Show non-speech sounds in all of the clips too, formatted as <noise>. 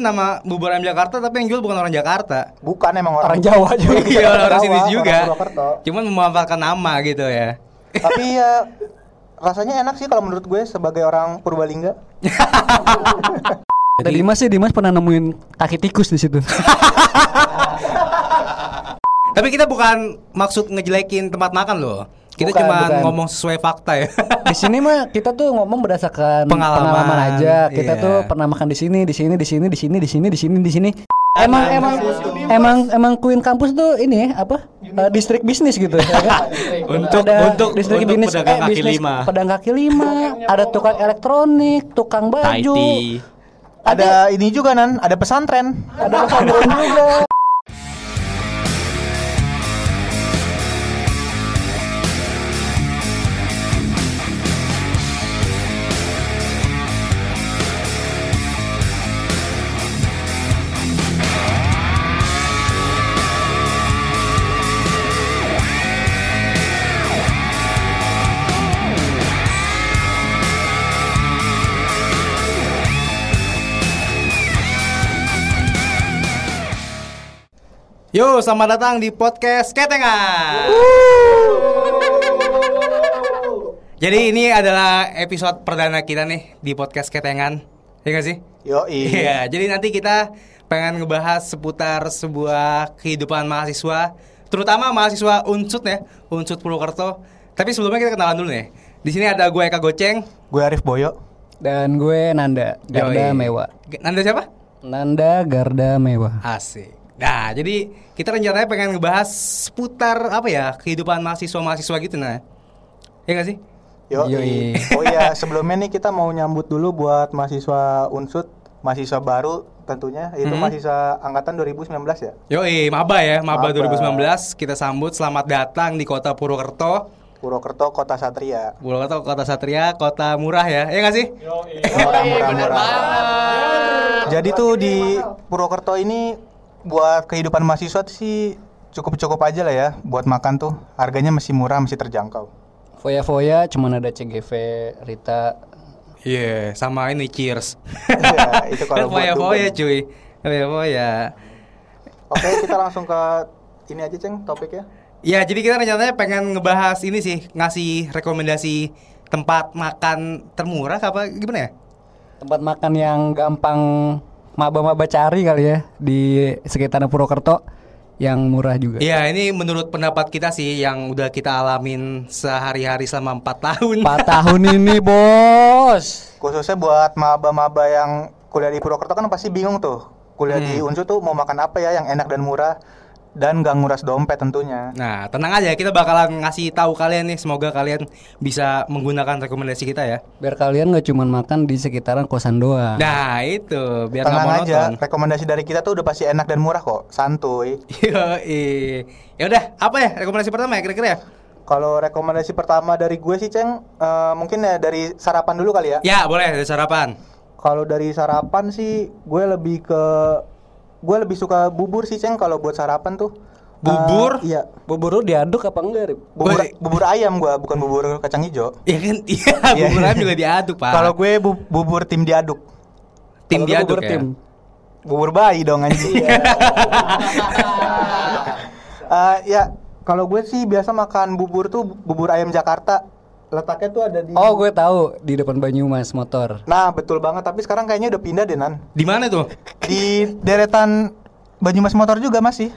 nama bubur ayam Jakarta tapi yang jual bukan orang Jakarta. Bukan emang orang, Orang Jawa juga. Iya, orang Jawa, sini juga. orang. Cuman memanfaatkan nama gitu ya. Tapi ya rasanya enak sih kalau menurut gue sebagai orang Purbalingga. Ada Dimas sih, Dimas pernah nemuin kaki tikus di situ. <laughs> Tapi kita bukan maksud ngejelekin tempat makan loh. Kita Bukan, cuma bukan. ngomong sesuai fakta ya. <laughs> di sini mah kita tuh ngomong berdasarkan Pengalaman, aja. Kita iya. tuh pernah makan di sini, di sini, di sini, di sini, di sini, di sini, di sini. Emang emang emang emang Queen kampus tuh ini ya, apa? Eh, distrik bisnis gitu ya kan? Untuk- Ada untuk- distrik untuk bisnis, pedagang eh, kaki bisnis lima. Pedagang kaki lima, ada tukang elektronik, tukang baju. Taiti. Ada ini juga nan, ada pesantren. Ada pesantren juga. Yo, selamat datang di podcast Ketengan. <laughs> Jadi ini adalah episode perdana kita nih di podcast Ketengan. Iya gak sih? Yo <laughs> Iya, jadi nanti kita pengen ngebahas seputar sebuah kehidupan mahasiswa, terutama mahasiswa Unsut ya, Unsut Purwokerto. Tapi sebelumnya kita kenalan dulu nih. Di sini ada gue Eka Goceng. Gue Arif Boyo. Dan gue Nanda, Garda Yoi. Mewah. Nanda siapa? Nanda Garda Mewah. Asik. Nah, jadi kita rencananya pengen ngebahas seputar apa ya kehidupan mahasiswa-mahasiswa gitu nah. Iya gak sih? Yo Yoi. Oh iya, sebelumnya nih kita mau nyambut dulu buat mahasiswa Unsut, mahasiswa baru tentunya, itu Hmm. mahasiswa angkatan 2019 ya. Yoi, maba ya, maba, Maba. 2019. Kita sambut selamat datang di kota Purwokerto. Purwokerto Kota Satria. Purwokerto kota satria, kota murah ya. Iya gak sih? Murah, murah, murah. Jadi tuh di Purwokerto ini buat kehidupan mahasiswa tuh sih cukup-cukup aja lah ya buat makan tuh. Harganya masih murah, masih terjangkau. Foya-foya cuman ada CGV, Rita. Iya, sama ini cheers. Iya, itu kalau foya-foya cuy. Foya-foya. Oke, kita langsung ke ini aja, Ceng, topiknya. Ya, jadi kita rencananya pengen ngebahas ini sih, ngasih rekomendasi tempat makan termurah apa gimana ya? Tempat makan yang gampang maba-maba cari kali ya di sekitar Purwokerto yang murah juga. Iya, ini menurut pendapat kita sih yang udah kita alamin sehari-hari selama 4 tahun. 4 <laughs> tahun ini, Bos. Khususnya buat maba-maba yang kuliah di Purwokerto kan pasti bingung tuh. Kuliah di Hmm. Unsur tuh mau makan apa ya yang enak dan murah dan gak nguras dompet tentunya. Nah, tenang aja, kita bakalan ngasih tahu kalian nih, semoga kalian bisa menggunakan rekomendasi kita ya. Biar kalian nggak cuma makan di sekitaran kosan doang. Nah, itu biar Tenang aja, monoton. rekomendasi dari kita tuh udah pasti enak dan murah kok, santuy. Ya udah, apa ya rekomendasi pertama ya kira-kira ya? Kalau rekomendasi pertama dari gue sih, Ceng, eh, mungkin ya dari sarapan dulu kali ya. Ya, boleh dari sarapan. Kalau dari sarapan sih, gue lebih ke gue lebih suka bubur sih, Ceng, kalau buat sarapan tuh. Bubur? Eh, iya. Bubur lu diaduk apa enggak, Rip? Bubur, bubur ayam gua, bukan bubur kacang hijau. Ya kan, <laughs> iya, Iya. bubur ayam juga diaduk, Pak. Kalau gue bu- bubur tim diaduk. tim lu diaduk bubur ya. tim. Bubur bayi dong anjing. <laughs> Eh, ya, kalau gue sih biasa makan bubur tuh bubur ayam Jakarta. Letaknya tuh ada di Oh, gue tahu di depan Banyumas motor. Nah, betul banget, tapi sekarang kayaknya udah pindah deh, Nan. Di mana tuh? Di deretan Banyumas Motor juga masih.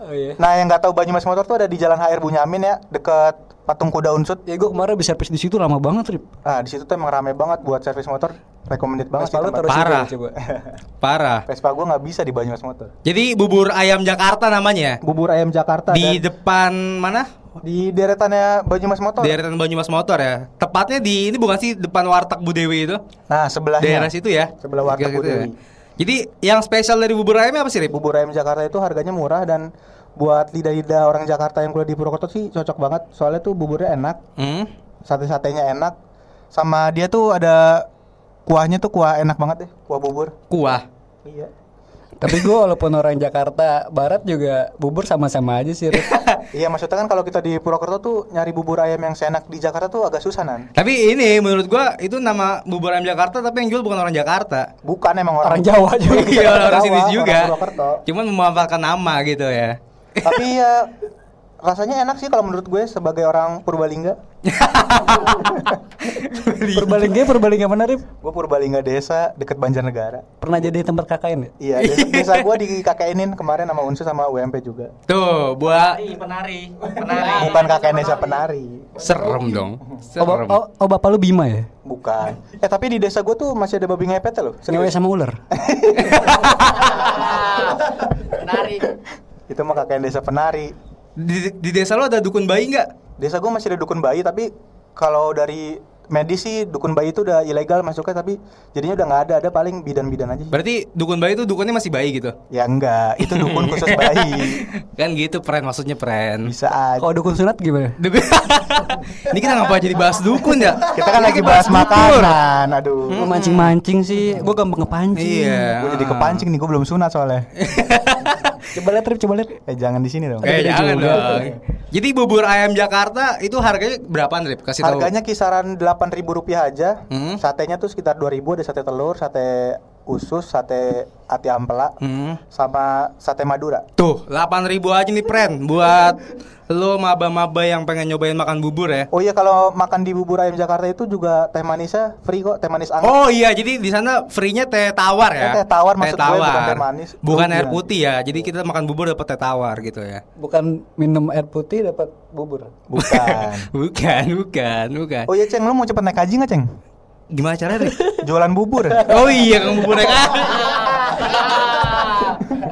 Oh iya. Nah, yang nggak tahu Banyumas Motor tuh ada di Jalan HR Bunyamin ya, deket Patung Kuda Unsut. Ya gue kemarin bisa servis di situ lama banget, Rip. Nah, di situ tuh emang rame banget buat servis motor. Recommended banget Vespa sih situ Parah. coba. <laughs> Parah. Vespa gue nggak bisa di Banyumas Motor. Jadi bubur ayam Jakarta namanya. Bubur ayam Jakarta Di dan depan mana? Di deretannya Banyumas Motor. Deretan Banyumas Motor ya. Tepatnya di ini bukan sih depan warteg Budewi itu? Nah, sebelahnya. Daerah situ ya. Sebelah warteg Gitu ya. Budewi. Jadi yang spesial dari bubur ayamnya apa sih, Rip? Bubur ayam Jakarta itu harganya murah dan buat lidah-lidah orang Jakarta yang kuliah di Purwokerto sih cocok banget. Soalnya tuh buburnya enak, Hmm? sate-satenya enak. Sama dia tuh ada kuahnya tuh kuah enak banget deh, kuah bubur. Kuah. Iya. Tapi gue walaupun orang Jakarta Barat juga bubur sama-sama aja sih. <laughs> Iya maksudnya kan kalau kita di Purwokerto tuh nyari bubur ayam yang seenak di Jakarta tuh agak susah nan. Tapi ini menurut gua itu nama bubur ayam Jakarta tapi yang jual bukan orang Jakarta. Bukan emang orang, Orang Jawa juga. <laughs> Iya orang, Jawa, sini orang juga. Purwokerto. Cuman memanfaatkan nama gitu ya. Tapi ya <laughs> rasanya enak sih kalau menurut gue sebagai orang Purbalingga. <laughs> Purbalingga, Purbalingga mana Rip? Gue Purbalingga desa deket Banjarnegara. Pernah jadi tempat KKN ya? Iya, desa, desa gue dikakainin kemarin sama Unsu sama UMP juga. Tuh, buat penari. Bukan KKN desa penari. serem dong. Oh, Serem. oh, oh, bapak lu Bima ya? Bukan. Eh tapi di desa gue tuh masih ada babi ngepet loh. Ngewe sama ular. <laughs> Itu mah KKN desa penari. Di, di desa lo ada dukun bayi nggak? Desa gue masih ada dukun bayi tapi kalau dari medis sih dukun bayi itu udah ilegal masuknya tapi jadinya udah nggak ada ada paling bidan-bidan aja. Berarti dukun bayi itu dukunnya masih bayi gitu. Ya enggak, itu dukun <laughs> khusus bayi. kan gitu, pren maksudnya pren. Bisa aja. Kalau dukun sunat gimana? Dukun. <laughs> Ini kita ngapa jadi bahas dukun ya? Kita kan lagi bahas makanan. Aduh. Lu mancing-mancing sih, gue gampang ngepancing. Iya. Gue jadi kepancing nih, gue belum sunat soalnya. <laughs> Coba lihat Rip, coba lihat. Eh jangan di sini dong. Eh jangan juga. dong. Jadi bubur ayam Jakarta itu harganya berapaan, Rip? Kasih tahu. Harganya kisaran delapan ribu rupiah aja. Hmm. Satenya tuh sekitar 2000 ada sate telur, sate usus, sate ati ampela, Hmm. sama sate madura. Tuh, 8000 aja nih, Pren, buat lo maba-maba yang pengen nyobain makan bubur ya. Oh iya kalau makan di bubur ayam Jakarta itu juga teh manisnya free kok, teh manis anget. Oh iya, jadi di sana free-nya teh tawar ya. Eh, teh tawar maksud gue, bukan teh manis. Bukan Oh, air iya. putih ya. Jadi kita makan bubur dapat teh tawar gitu ya. Bukan minum air putih dapat bubur. Bukan. <laughs> bukan, bukan, bukan. Oh iya Ceng, lu mau cepet naik haji nggak Ceng? Gimana caranya, Rik? Jualan bubur. Oh iya, Kang Bubur ya. <laughs>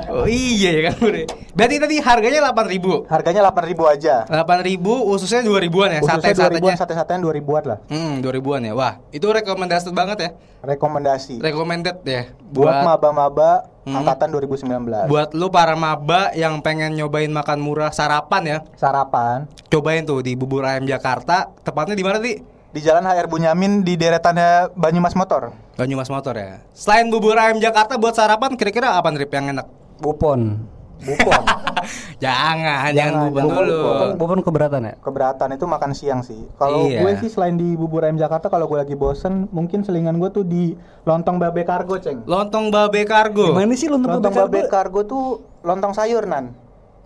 Oh iya ya, Kang Bubur. Berarti tadi harganya 8000 Harganya 8000 aja. 8000 ususnya 2000-an ya Khususnya sate-satenya. 2000-an, sate-satean 2000-an lah. Hmm, 2000-an ya. Wah, itu rekomendasi banget ya. Rekomendasi. Recommended ya buat maba-maba Hmm. angkatan 2019. buat lu para maba yang pengen nyobain makan murah sarapan ya. sarapan Cobain tuh di Bubur Ayam Jakarta. Tepatnya di mana, Ti? Di Jalan HR Bunyamin di deretannya Banyumas Motor. Banyumas Motor ya. Selain Bubur Ayam Jakarta buat sarapan kira-kira apa Rip yang enak? Bupon. Bupon. <laughs> jangan, jangan, Jangan, bubur jangan dulu. Bupon, bupon keberatan ya? Keberatan itu makan siang sih. Kalau Iya. gue sih selain di bubur ayam Jakarta kalau gue lagi bosen mungkin selingan gue tuh di lontong babe kargo, Ceng. Lontong babe kargo. Gimana sih untuk Lontong babe kargo tuh lontong sayur, Nan.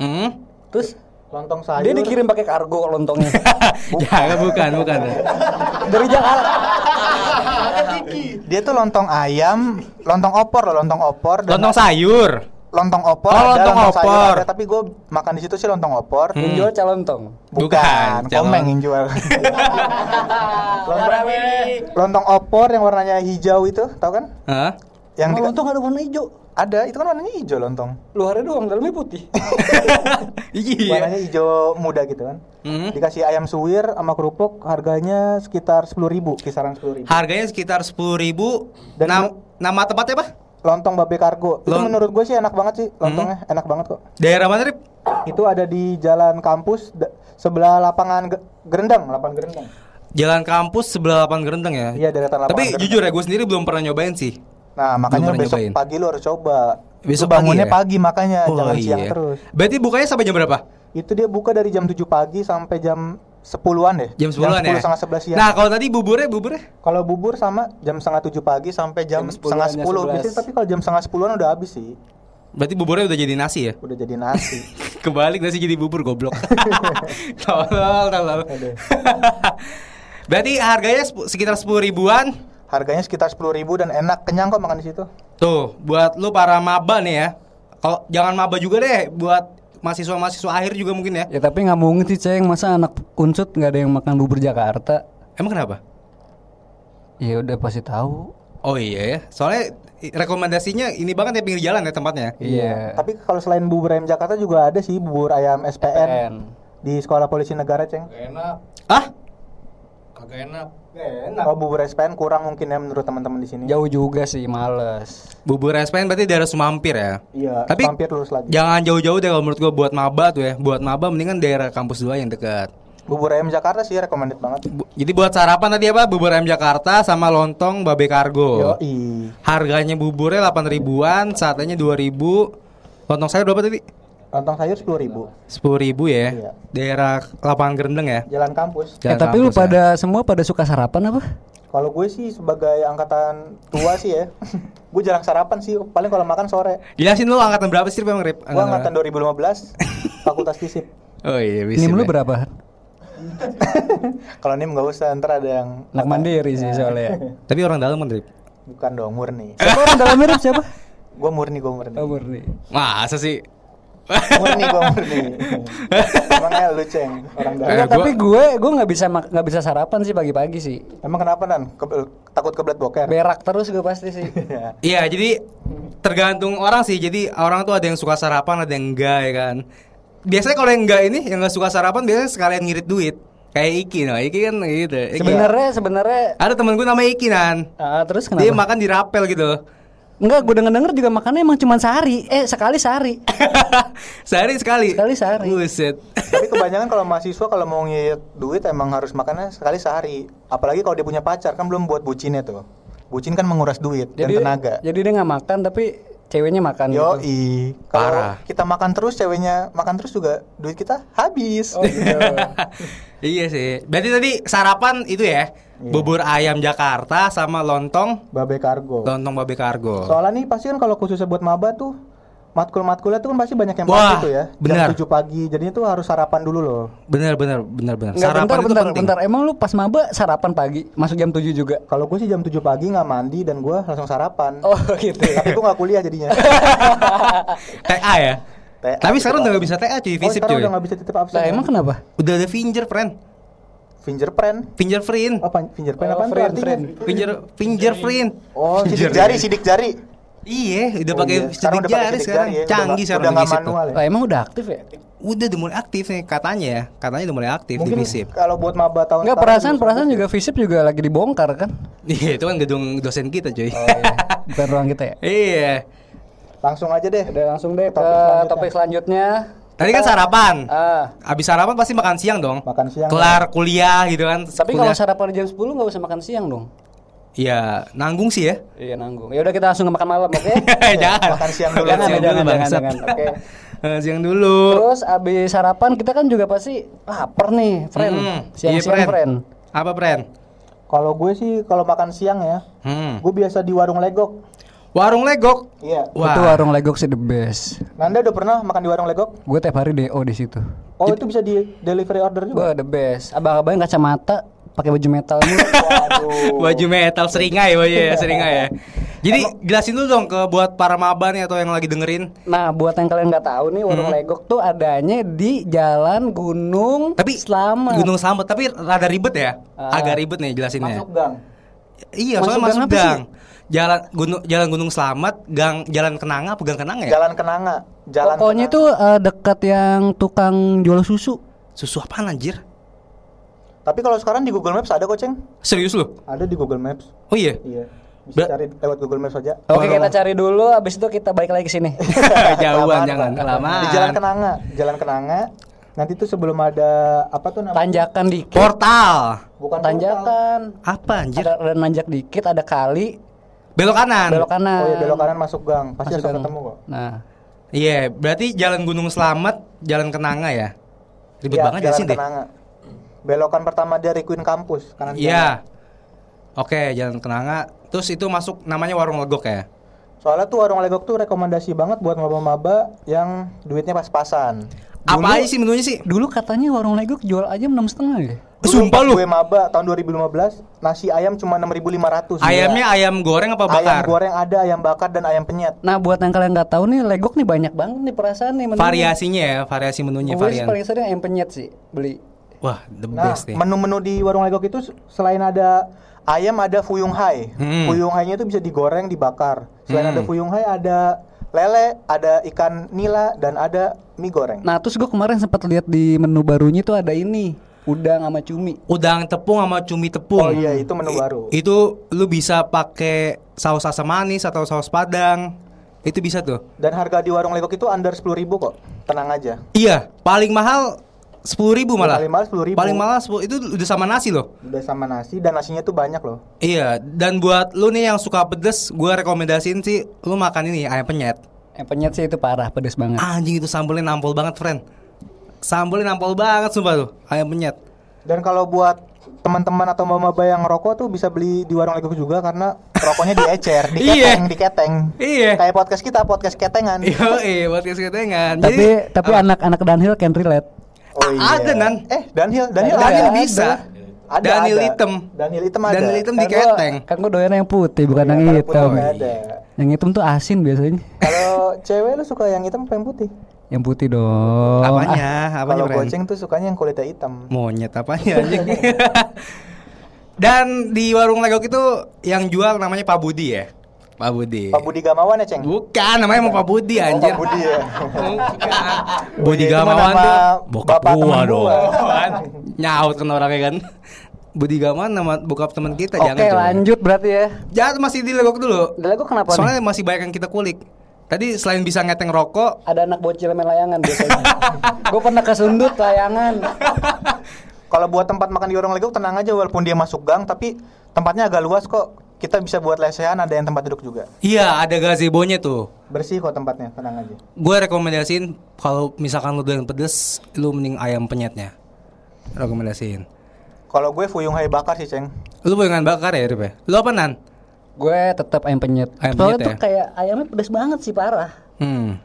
Hmm? Terus Lontong sayur. dia dikirim pakai kargo lontongnya. <laughs> Jangan bukan, bukan. Dari Jakarta. Dia tuh lontong ayam, lontong opor loh, lontong opor dan Lontong sayur. lontong opor Oh, ada, lontong sayur opor. ada, tapi gue makan di situ sih lontong opor. Yang jual calontong. Bukan, Bukan, calon. komeng yang jual. <laughs> lontong, lontong opor yang warnanya hijau itu, tau kan? Hah? Yang Oh, lontong ada warna hijau. Ada, itu kan warnanya hijau lontong. Luarnya doang, dalamnya putih. <laughs> iya. Warnanya hijau muda gitu kan. Hmm. Dikasih ayam suwir sama kerupuk harganya sekitar 10.000 kisaran 10.000 Harganya sekitar 10.000 Dan Nam- nama tempatnya apa? Lontong babe kargo. Itu Lon- menurut gue sih enak banget sih lontongnya, enak banget kok. Daerah mana, Rip? Itu ada di jalan kampus sebelah lapangan Ge- Gerendang, lapangan Gerendang. Jalan kampus sebelah lapangan Gerendeng ya. Iya, deretan lapangan Tapi Gerendang. jujur ya, gue sendiri belum pernah nyobain sih. Nah, makanya besok nyobain. pagi lu harus coba. Besok Itu bangunnya pagi ya? pagi, makanya jangan siang iya. terus. Berarti bukanya sampai jam berapa? Itu dia buka dari jam 7 pagi sampai jam 10-an deh. Jam 10-an ya? 10 setengah 11 siang. Nah, kalau tadi buburnya, buburnya? Kalau bubur sama jam setengah 7 pagi sampai jam, Jam setengah 10-an, 10. jam 11. Biasanya tapi kalau jam setengah 10-an udah habis sih. Berarti buburnya udah jadi nasi ya? Udah jadi nasi. <laughs> Kebalik nasi jadi bubur goblok. <laughs> tolol, tolol. <laughs> Berarti harganya sekitar 10 ribuan. Harganya sekitar 10.000 dan enak, kenyang kok makan di situ. Tuh, buat lu para maba nih ya. Kalau jangan maba juga deh, buat mahasiswa-mahasiswa akhir juga mungkin ya. Ya tapi nggak mungkin sih ceng masa anak unsut nggak ada yang makan bubur Jakarta. Emang kenapa? Ya udah pasti tahu. Oh iya ya. Soalnya rekomendasinya ini banget ya pinggir jalan ya tempatnya. Iya. Tapi kalau selain bubur ayam Jakarta juga ada sih bubur ayam SPN, PN. di Sekolah Polisi Negara, Ceng. enak. Ah? Kagak enak. Kalau bubur SPN kurang mungkin ya menurut teman-teman di sini. Jauh juga sih, males. Bubur SPN berarti daerah Sumampir ya. Iya, Tapi mampir lurus lagi. Jangan jauh-jauh deh kalau menurut gua buat maba tuh ya. Buat maba mendingan daerah kampus dua yang dekat. Bubur ayam Jakarta sih recommended banget. Bu- Jadi buat sarapan tadi apa? Bubur ayam Jakarta sama lontong babe kargo. Yoi. Harganya buburnya 8 ribuan, satenya 2 ribu. Lontong sayur berapa tadi? Lontong sayur sepuluh ribu. 10 ribu ya. Iya. Daerah lapangan Gerendeng ya. Jalan kampus. Eh, Jalan tapi lu kampus ya. pada semua pada suka sarapan apa? Kalau gue sih sebagai angkatan tua sih ya, <laughs> gue jarang sarapan sih. Paling kalau makan sore. Jelasin lu angkatan berapa sih Rip, emang Rip? Gue angkatan 2015, <laughs> Fakultas Fisip. Oh iya, bisa. Nim lu ya. berapa? <laughs> Kalau nim nggak usah, ntar ada yang Anak mandiri sih soalnya. Tapi orang dalam kan Rip. bukan dong murni. Siapa orang dalam mirip siapa? Gue murni, gue murni. Oh, murni. Masa sih? Murni gue murni. Emangnya lu ceng orang dalam. Tapi gue gue nggak bisa nggak bisa sarapan sih pagi-pagi sih. Emang kenapa nan? Ke- takut kebelet boker? Berak terus gue pasti sih. <laughs> Ya. Iya, jadi tergantung orang sih. Jadi orang tuh ada yang suka sarapan, ada yang enggak ya kan. Biasanya kalau yang enggak ini, yang enggak suka sarapan biasanya sekalian ngirit duit. Kayak Iki, no. Iki kan gitu. Iki. Sebenarnya sebenarnya ada temen gue namanya Iki nan. ah, terus Dia kenapa? makan di rapel gitu. Enggak, gue denger denger juga makannya emang cuma sehari. Eh sekali sehari. <laughs> sehari sekali. Sekali sehari. Buset. Tapi <laughs> kebanyakan kalau mahasiswa kalau mau ngirit duit emang harus makannya sekali sehari. Apalagi kalau dia punya pacar kan belum buat bucinnya tuh. Bucin kan menguras duit Jadi dan tenaga. jadi dia nggak makan tapi ceweknya makan Yo gitu. kalau Parah. kita makan terus ceweknya makan terus juga duit kita habis. Oh gitu. <laughs> iya sih. Berarti tadi sarapan itu ya. Bubur ayam Jakarta sama lontong Babe kargo. lontong babe kargo. Soalnya nih pasti kan kalau khususnya buat maba tuh matkul-matkulnya tuh kan pasti banyak yang Wah, pagi tuh ya. benar. Jam 7 pagi. Jadinya tuh harus sarapan dulu loh. Bener bener bener bener. Enggak Sarapan bentar itu bentar penting. bentar. Emang lu pas maba sarapan pagi masuk jam 7 juga. Kalau gue sih jam 7 pagi nggak mandi dan gue langsung sarapan. Oh gitu. Tapi gue nggak kuliah jadinya. <laughs> TA ya. TA Tapi sekarang titip udah gak bisa TA cuy, Oh, visip sekarang cuy. udah nggak bisa titip absen. Lah ya? emang kenapa? Udah ada fingerprint. Fingerprint? Fingerprint. Apa fingerprint Oh, apa friend. Finger fingerprint. Oh, sidik jari, sidik jari. Iya, udah Oh, pakai iya. sidik jari sekarang. jari ya. Canggih sekarang udah tuh. manual ya. Lah emang udah aktif ya? Udah udah mulai aktif nih katanya ya. Katanya udah mulai aktif Mungkin di visip. kalau buat maba tahun Enggak perasaan perasaan juga visip juga lagi dibongkar kan? Iya, itu kan gedung dosen kita cuy. Oh iya. Bukan ruang kita ya. <laughs> iya. ya. Langsung aja deh. Udah langsung deh ke Topik selanjutnya. topik selanjutnya. Tadi kan sarapan. Ah. Abis sarapan pasti makan siang dong. Makan siang. Kelar kuliah gitu kan. Tapi kalau sarapan jam 10 nggak usah makan siang dong. Iya, nanggung sih ya. Iya nanggung. Ya udah kita langsung ke makan malam, oke? <laughs> jangan. makan siang dulu. Jangan, siang jangan, dulu, jangan, bangsat. jangan. Oke. <laughs> Eh, siang dulu. Terus abis sarapan kita kan juga pasti lapar nih, friend. Hmm, Siang-siang, iya, friend. Apa, friend? Kalau gue sih kalau makan siang ya, Hmm. gue biasa di warung legok. Warung legok. Iya. Wah. Itu warung legok sih the best. Nanda udah pernah makan di warung legok? Gue tiap hari DO di situ. Oh itu bisa di delivery order juga. Gue the best. Abang-abangnya kacamata, pakai baju metal. <laughs> Waduh. Baju metal seringai, oh iya, seringai ya. Jadi jelasin dulu dong ke buat para maba nih atau yang lagi dengerin. Nah, buat yang kalian nggak tahu nih, warung Hmm. legok tuh adanya di Jalan Gunung Tapi Selamat. Gunung Selamat, tapi rada ribet ya. Ah. Agak ribet nih jelasinnya. Masuk gang. Iya, Masuk soalnya gang masuk apa sih? gang. Jalan Gunung Jalan Gunung Selamat, gang Jalan Kenanga apa Gang Kenanga ya? Jalan Kenanga. Jalan Pokoknya Kenanga. itu eh, dekat yang tukang jual susu. Susu apaan anjir? Tapi kalau sekarang di Google Maps ada kok, Ceng. Serius lu? Ada di Google Maps. Oh iya. Iya. Bisa Ber- cari lewat Google Maps aja. Oke, kita cari dulu abis itu kita balik lagi ke sini. <laughs> Jauhan jangan kelamaan. Di Jalan Kenanga. Jalan Kenanga. Nanti tuh sebelum ada apa tuh namanya? Tanjakan dikit. Portal. Bukan portal. Tanjakan. Apa anjir? Ada, ada nanjak dikit, ada kali, Belok kanan. belok kanan. Oh iya belok kanan masuk gang. Pasti Masuk gang. ketemu kok. Nah, Iya, berarti Jalan Gunung Selamat, Jalan Kenanga ya. Ribet Iya, banget ya Jalan sih deh. Kenanga. Belokan pertama dari Queen Campus kanan jalan. Iya. Oke, Jalan Kenanga. Terus itu masuk namanya Warung Legok ya. Soalnya tuh warung legok tuh rekomendasi banget buat maba-maba yang duitnya pas-pasan. Apa aja sih menunya sih? dulu katanya warung legok jual aja enam setengah ya. Dulu Sumpah lu. Gue maba tahun 2015, nasi ayam cuma 6.500. Ayamnya ayam goreng apa Ayam bakar? goreng ada, ayam bakar dan ayam penyet. Nah, buat yang kalian nggak tahu nih, legok nih banyak banget nih perasaan nih. menunya. Variasinya ya, variasi menunya Gue varian. paling sering ayam penyet sih beli. Wah, the Nah, best nih. menu-menu di warung legok itu selain ada ayam ada fuyung hai. Hmm. Fuyung hai-nya itu bisa digoreng, dibakar. Selain Hmm. ada fuyung hai ada lele, ada ikan nila dan ada mie goreng. Nah, terus gue kemarin sempat lihat di menu barunya tuh ada ini, udang sama cumi. Udang tepung sama cumi tepung. Oh iya, itu menu I- baru. Itu lu bisa pakai saus asam manis atau saus padang. Itu bisa tuh. Dan harga di warung legok itu under 10.000 kok. Tenang aja. Iya, paling mahal sepuluh ribu malah. Paling mahal 10.000. Paling mahal 10 itu udah sama nasi loh. Udah sama nasi dan nasinya tuh banyak loh. Iya, dan buat lu nih yang suka pedes, gua rekomendasiin sih lu makan ini ayam penyet. Yang penyet sih itu parah, pedes banget. Anjing itu sambelnya nampol banget, friend. Sambelnya nampol banget sumpah tuh, ayam penyet. Dan kalau buat teman-teman atau mama yang ngerokok tuh bisa beli di warung Legok juga karena rokoknya diecer, <laughs> Iya. diketeng, diketeng. Iya. Kayak podcast kita, podcast ketengan. <laughs> Iya, iya, buat keseketengan. tapi tapi anak-anak Dunhill can relate. Oh iya. Ada, Nan. Eh, Daniel, Daniel ada. bisa. Ada, Daniel ada. hitam. Daniel hitam ada. Daniel hitam Kan diketeng. gua, kan gua doyan yang putih bukan Iya, yang hitam. ada. Yang hitam tuh asin biasanya. Kalau cewek lu suka yang hitam apa yang putih? Yang putih dong. Apanya? Apanya, Kalau goceng tuh sukanya yang kulitnya hitam. Monyet apanya anjing. <laughs> Dan di warung Legok itu yang jual namanya Pak Budi ya. Pak Budi. Pak Budi Gamawan ya, Ceng? Bukan, namanya mau Pak Budi Oh, anjir. Pak Budi ya. Bukan. Oh, Budi Gamawan tuh bokap bapak gua dong. gua. <laughs> Nyaut kan orangnya kan. Budi Gamawan nama bokap teman kita Oke, jangan. lanjut berarti ya. Jangan masih di Legok dulu. Dari gua kenapa nih? Soalnya masih banyak yang kita kulik. Tadi selain bisa ngeteng rokok, Ada anak bocil main layangan biasanya. <laughs> gue pernah kesundut layangan. Kalau buat tempat makan di warung Legok tenang aja walaupun dia masuk gang tapi tempatnya agak luas kok. Kita bisa buat lesehan ada yang tempat duduk juga. iya ada gazebo-nya tuh. Bersih kok tempatnya, tenang aja. Gue rekomendasiin kalau misalkan lu doyan pedes, lu mending ayam penyetnya. Rekomendasiin. Kalau gue fuyung hai bakar sih, Ceng. Lu pengen bakar ya, Rip ya? Lu apa nan? Gue tetap ayam penyet. Ayam Soalnya penyet tuh ya? kayak ayamnya pedes banget sih parah. Hmm.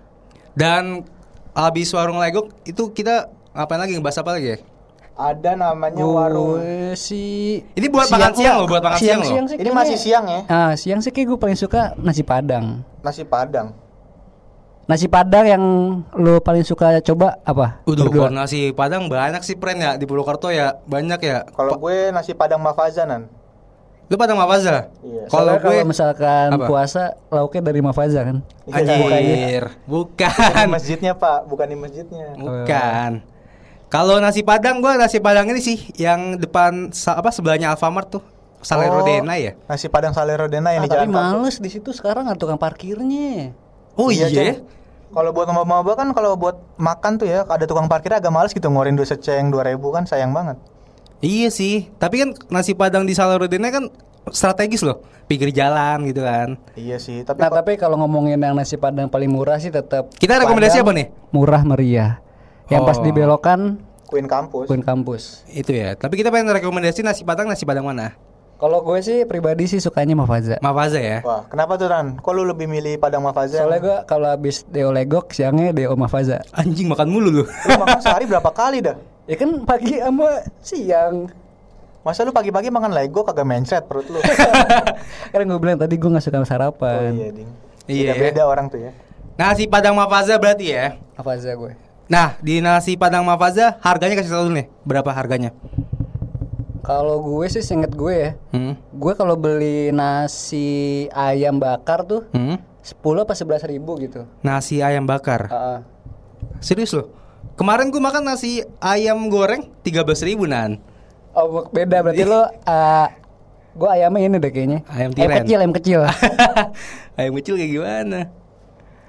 Dan abis warung legok itu kita ngapain lagi ngebahas apa lagi ya? Ada namanya warung. Gue sih Ini buat makan siang loh, buat makan siang loh. sih Ini kayaknya- masih siang ya. Ah, siang sih kayak gue paling suka nasi padang. Nasi Padang. Nasi padang yang lo paling suka coba apa? Udah nasi padang banyak sih friend ya di Purwokerto ya banyak ya. Kalau gue nasi Padang Mafazanan. Lu padang apa aja? Iya. Kalau gue kalau misalkan Apa? puasa lauknya dari Mafaza kan. anjir, Di bukan. masjidnya, Pak, bukan di masjidnya. Bukan. Kalau nasi padang gue nasi padang ini sih yang depan sa- apa sebelahnya Alfamart tuh. Saleh Oh, Rodena ya? Nasi Padang Salero Dena yang Ah, di tapi Jalan Kampung. males di situ sekarang ada tukang parkirnya. Oh iya. Ceng. Kalau buat maba-maba kan kalau buat makan tuh ya ada tukang parkir agak males gitu ngeluarin duit seceng 2000 kan sayang banget. Iya sih, tapi kan nasi padang di Rodena kan strategis loh, pinggir jalan gitu kan. Iya sih, tapi Nah tapi kalau ngomongin yang nasi padang paling murah sih tetap Kita rekomendasi apa nih? Murah meriah. Yang pas Oh. dibelokan Queen Kampus. Queen Kampus. Itu ya. Tapi kita pengen rekomendasi nasi padang nasi padang mana? Kalau gue sih pribadi sih sukanya Mafaza. Mafaza ya. Wah, kenapa tuh Ran? Kok lu lebih milih Padang Mafaza? Soalnya gue kalau habis Deo Legok siangnya Deo Mafaza. Anjing makan mulu lu. Lu makan sehari berapa kali dah? <laughs> Ya kan pagi sama siang. Masa lu pagi-pagi makan Lego kagak mencret perut lu? <laughs> Kan gue bilang tadi gue nggak suka oh sarapan. iya, ding. Iya. Beda orang tuh ya. Nasi padang Mafaza berarti ya. Mafaza gue. Nah, di nasi padang Mafaza harganya kasih tahu dulu nih, berapa harganya? Kalau gue sih seinget gue ya. Hmm. Gue kalau beli nasi ayam bakar tuh Hmm. 10 apa 11 ribu gitu. Nasi ayam bakar. Heeh. Serius loh. Kemarin gue makan nasi ayam goreng 13.000 ribu nan. Oh beda berarti lo uh, gue ayamnya ini deh kayaknya. Ayam Ayam tiren. kecil, ayam kecil. <laughs> ayam kecil kayak gimana?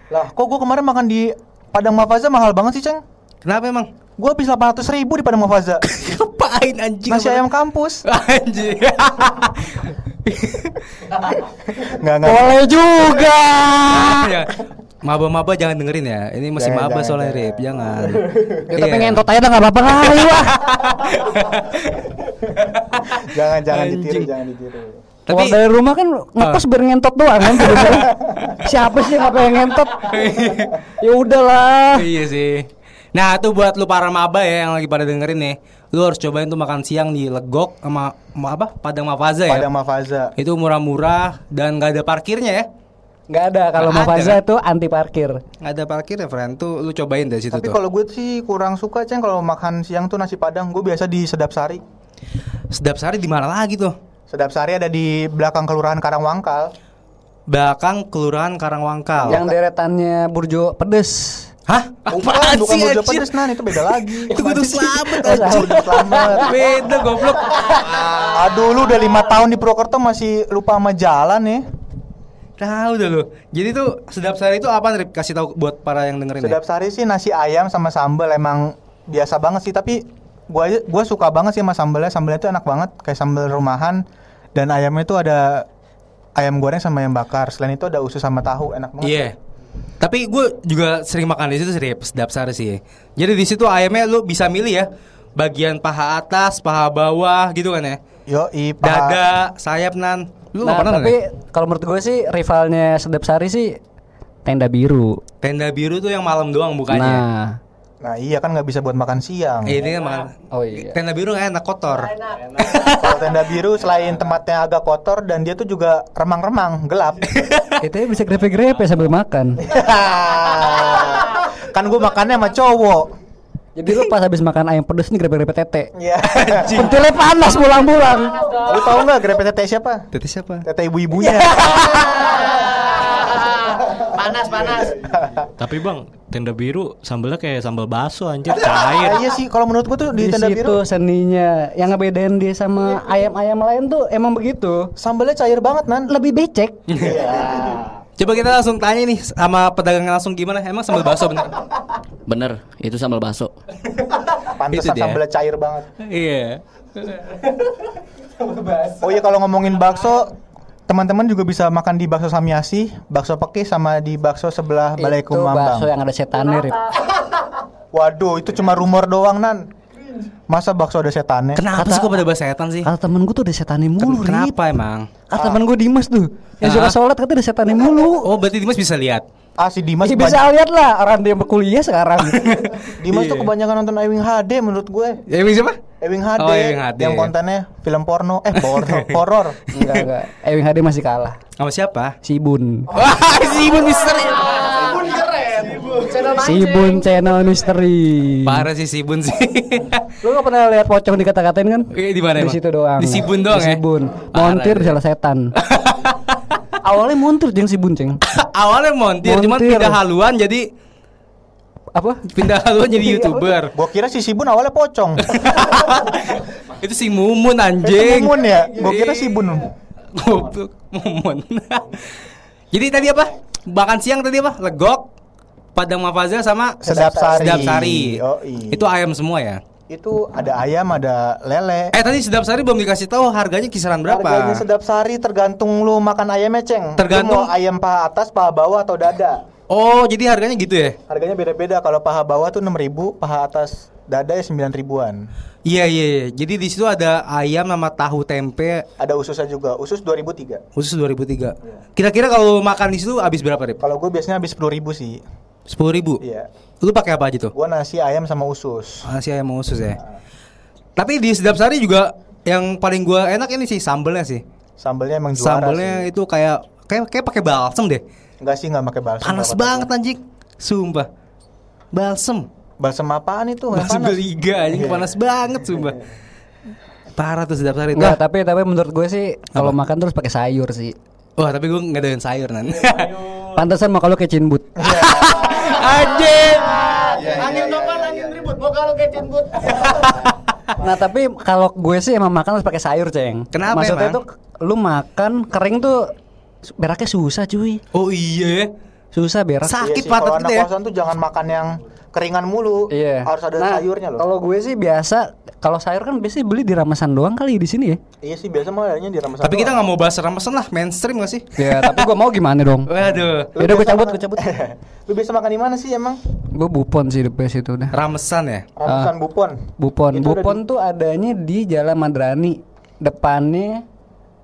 Lah, kok gua kemarin makan di Padang Mafaza mahal banget sih, Ceng? Kenapa emang? Gua habis 800 ribu di Padang Mafaza. <laughs> Ngapain anjing? Nasi ayam kampus. <laughs> Anjing. Enggak enggak. Boleh juga. Maba-maba jangan dengerin ya. Ini masih Jangan, maba jangan, soalnya jangan. Rip, jangan. <laughs> Ya, tapi Iya. ngentot aja dah nggak apa-apa <laughs> kali wah. Jangan jangan Anjing. ditiru, jangan ditiru. Tapi- Keluar dari rumah kan ngekos biar ngentot doang kan. <laughs> Siapa sih yang pengen ngentot? ya udahlah. iya sih. Nah, itu buat lu para maba ya yang lagi pada dengerin nih. Lu harus cobain tuh makan siang di Legok sama sama apa? Padang Mafaza ya. Padang Mafaza. Itu murah-murah dan nggak ada parkirnya ya. Nggak ada kalau ada, Mafaza kan? itu anti parkir. Nggak ada parkirnya, friend. Tuh lu cobain dari situ Tapi tuh. kalau gue sih kurang suka, Ceng, kalau makan siang tuh nasi Padang. Gue biasa di Sedap Sari. Sedap sari di mana lagi tuh? Sedap Sari ada di belakang Kelurahan Karangwangkal. Belakang Kelurahan Karangwangkal. Yang deretannya burjo pedes. Hah? Bukan, Apaan bukan sih, Burjo anjir? Pedes, Nan, itu beda lagi. <laughs> Itu Slamet Oh, anjir. Burjo Slamet. <laughs> Beda goblok. Aduh, lu udah lima tahun di Purwokerto masih lupa sama jalan ya. Tahu udah lu. Jadi tuh sedap sari itu apa Rip? Kasih tahu buat para yang dengerin ya. Sedap Sari sih nasi ayam sama sambal emang biasa banget sih tapi gua gua suka banget sih sama sambelnya sambelnya itu enak banget kayak sambal rumahan dan ayamnya itu ada ayam goreng sama ayam bakar selain itu ada usus sama tahu enak banget Iya. Tapi gue juga sering makan di situ sih, sedap sari sih. Jadi di situ ayamnya lu bisa milih ya, bagian paha atas, paha bawah gitu kan ya. yo i paha- Dada, sayap nan. Lu Nah, pernah tapi kan? kalau menurut gue sih rivalnya Sedap Sari sih Tenda Biru. Tenda biru tuh yang malam doang bukannya. Nah, nah iya kan nggak bisa buat makan siang Eh, ini kan makan. oh iya. Tenda biru nggak enak kotor. <laughs> kalau tenda biru selain tempatnya agak kotor dan dia tuh juga remang-remang gelap <laughs> Itu bisa grepe-grepe sambil makan. <laughs> kan gue makannya sama cowok Jadi lu pas habis makan ayam pedes nih grepe-grepe tete. Iya. Pentilnya panas pulang-pulang. Lu tahu nggak grepe tete siapa? Tete siapa? Tete ibu-ibunya. <laughs> panas panas Tapi bang, tenda biru sambelnya kayak sambal bakso anjir cair. iya sih, kalau menurut gua tuh di, Di tenda situ biru seninya. Yang ngebedain dia sama ayam-ayam lain tuh emang begitu. sambalnya cair banget nan. Lebih becek. <laughs> Coba kita langsung tanya nih sama pedagang langsung gimana? Emang sambal bakso bener? bener itu sambal bakso Pantesan sambalnya cair banget. Iya. Oh iya kalau ngomongin bakso, teman-teman juga bisa makan di bakso Samiasi, bakso peki sama di bakso sebelah Balai Itu bakso Kumambang. yang ada setannya, Rip. Waduh, itu cuma rumor doang nan. Masa bakso ada setannya? Kenapa Kata- sih kok pada bahas setan sih? Kata temen gue tuh ada setannya mulu, Rip. Kenapa emang? Kata temen gue Dimas tuh. Yang suka Ah. sholat katanya ada setannya mulu. Oh, berarti Dimas bisa lihat. Ah si Dimas kebanyakan- bisa lihat lah orang dia berkuliah sekarang. <laughs> Dimas tuh Iya. kebanyakan nonton Ewing HD menurut gue. Ya, Ewing siapa? Ewing HD, Oh, Ewing HD. yang kontennya film porno, eh porno, <laughs> horor. enggak enggak. Ewing HD masih kalah. Sama siapa? Si Bun. Wah, <laughs> si Ibun misteri. Si Bun channel misteri. Parah sih si Ibun sih. <laughs> Lu gak pernah lihat pocong dikata-katain kan? Eh, di mana Di situ doang. Di Sibun doang Di ya? Sibun. Parah Montir salah setan. <laughs> Awalnya montir jeng Sibun, Ceng. <laughs> Awalnya montir, cuman Montir. pindah haluan jadi Apa? pindah haluan jadi youtuber. Gua kira si Sibun awalnya pocong. Itu si Mumun anjing. Mumun ya? Gua kira Sibun. Mumun. jadi tadi apa? Makan siang tadi apa? Legok, Padang Mafazal sama Sedap Sari. Sedap Sari. Itu ayam semua ya? Itu ada ayam, ada lele. Eh tadi Sedap Sari belum dikasih tahu harganya kisaran berapa? Harganya sedap sari tergantung lu makan ayamnya, Ceng. Tergantung- Lu mau ayam paha atas, paha bawah atau dada. Oh, jadi harganya gitu ya? Harganya beda-beda. Kalau paha bawah tuh 6.000, paha atas dada ya 9 ribuan. Iya iya. iya. Jadi di situ ada ayam sama tahu tempe Ada ususnya juga. Usus 2003. khusus 2003. Kira-kira kalau makan di situ habis berapa, Rip? Kalau gue biasanya habis 10 ribu sih. 10.000 ribu. Iya. Lu pakai apa aja tuh? Gua nasi ayam sama usus. Nasi ayam sama usus ya. Tapi di Sedap Sari juga yang paling gua enak ini sih sambelnya sih. Sambelnya emang juara Sambelnya sih. itu kayak kayak kayak pakai balsem deh. Enggak sih enggak pakai balsam. Panas Bapak. banget anjing. Sumpah. Balsem. Balsam apaan itu? Balsem panas? beliga anjing Iya. panas banget sumpah. Parah tuh Sedap Sari. Enggak, Wah, tapi tapi menurut gue sih kalau makan terus pakai sayur sih. Wah, tapi gua nggak doyan sayur nan. Pantesan mau kalau kayak cinbut. Anjing. angin topan angin ribut mau kalau kecin but <laughs> Nah tapi kalau gue sih emang makan harus pakai sayur ceng. Kenapa Maksudnya emang? tuh lu makan kering tuh beraknya susah cuy. Oh iya. Susah berak. Sa- Iya Sakit sih, patat kalau gitu anak ya. kosan tuh jangan makan yang keringan mulu. Iya. Harus ada Nah, sayurnya loh. Kalau gue sih biasa kalau sayur kan biasanya beli di Ramesan doang kali di sini ya. Iya sih biasa mah adanya di ramesan. Tapi kita doang. nggak mau bahas ramesan lah, mainstream gak sih? Ya tapi gue mau gimana dong? Waduh. <laughs> Lu Yaudah, gue biasa cabut, gue cabut. Lu bisa makan di mana sih emang? Gue bupon sih di PS itu udah. Ramesan ya? Ramesan Ah. Bupon. Bupon, Itu Bupon tuh adanya di Jalan Madrani. Depannya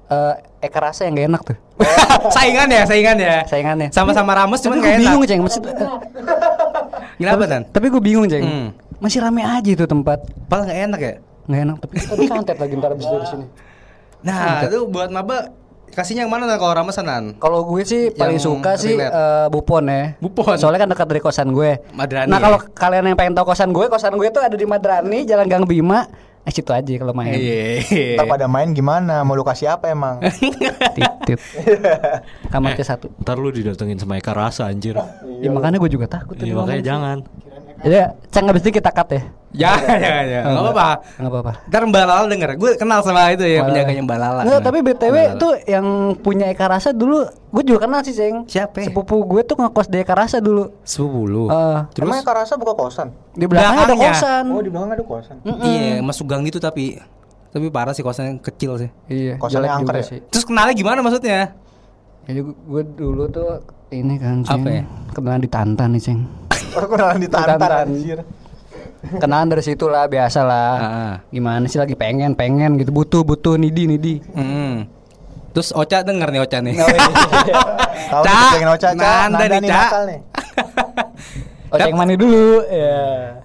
eh Eka Rasa yang gak enak tuh. <laughs> saingan ya, saingan ya. Saingannya. Sama-sama rames cuman gak bingung, enak. Ceng. Maksud, Kenapa dan? tapi gue bingung, Ceng. Hmm. Masih rame aja itu tempat. Padahal gak enak ya? Nggak enak, tapi kita disantet lagi ntar abis dari sini. Nah, itu buat maba kasihnya yang mana kalau ramesanan? Kalau gue sih paling Yang suka sih relate. eh, Bupon ya. Bupon. Soalnya kan dekat dari kosan gue. Madrani Nah ya? kalau kalian yang pengen tahu kosan gue, kosan gue tuh ada di Madrani, Jalan Gang Bima. <laughs> Eh situ aja kalau main. Iya. Ntar pada main gimana? Mau lu kasih apa emang? <laughs> Titit. Kamar C1. Ntar lu didatengin sama Eka Rasa anjir. Ya makanya gue juga takut. Iya makanya jangan. Jadi Ceng abis ini kita cut ya. Jangan, jangan, jangan. Enggak apa-apa. Enggak apa-apa. Ntar Mbak Lala denger. Gue kenal sama itu ya, penjaganya Mbak Lala. Enggak, tapi BTW Mbak Lala. tuh yang punya Eka Rasa dulu gue juga kenal sih, Ceng. Siapa ya? Sepupu gue tuh ngekos di Eka Rasa dulu. sepupu lu. Eh, Terus Emangnya Karasa buka kosan? di belakangnya ada Belakangnya. kosan. Oh di belakang ada kosan. iya, masuk gang gitu tapi tapi parah sih kosannya kecil sih. Iya, Kosannya angker ya? sih. Terus kenalnya gimana maksudnya? Jadi gue, gue dulu tuh ini kan, Ceng. Apa ya? Kenalan di Tantan nih, Ceng. Oh kenalan di Tantan Tantan. anjir. Kenalan dari situ lah, biasa lah. Ah. Gimana sih lagi pengen, pengen gitu, butuh, butuh, nidi, nidi. Hmm. Terus Ocha denger nih Ocha nih. Oh, iya. <laughs> Tahu Ca, nih pengen Ocha, Ca. Nanda Nanda nih, Ca. nih. Oh, <laughs> yang mana dulu? Ya.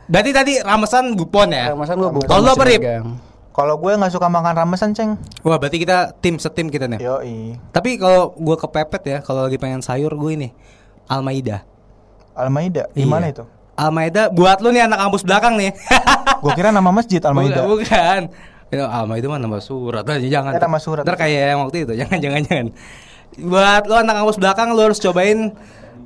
Berarti tadi ramesan Bupon ya? Ramesan gua bukan Kalau apa, masih Rip? Kalau gue nggak suka makan ramesan ceng. Wah, berarti kita tim setim kita nih. Yoi. Tapi kalau gua kepepet ya, kalau lagi pengen sayur gue ini Almaida. Almaida. Di mana Iya. itu? Almaida buat lu nih anak kampus belakang nih. <laughs> Gue kira nama masjid Almaida. Bukan. bukan. Itu Almaida mah nama surat aja jangan. Ya, nama surat. Ntar kayak yang waktu itu. Jangan jangan jangan. Buat lu anak kampus belakang lu harus cobain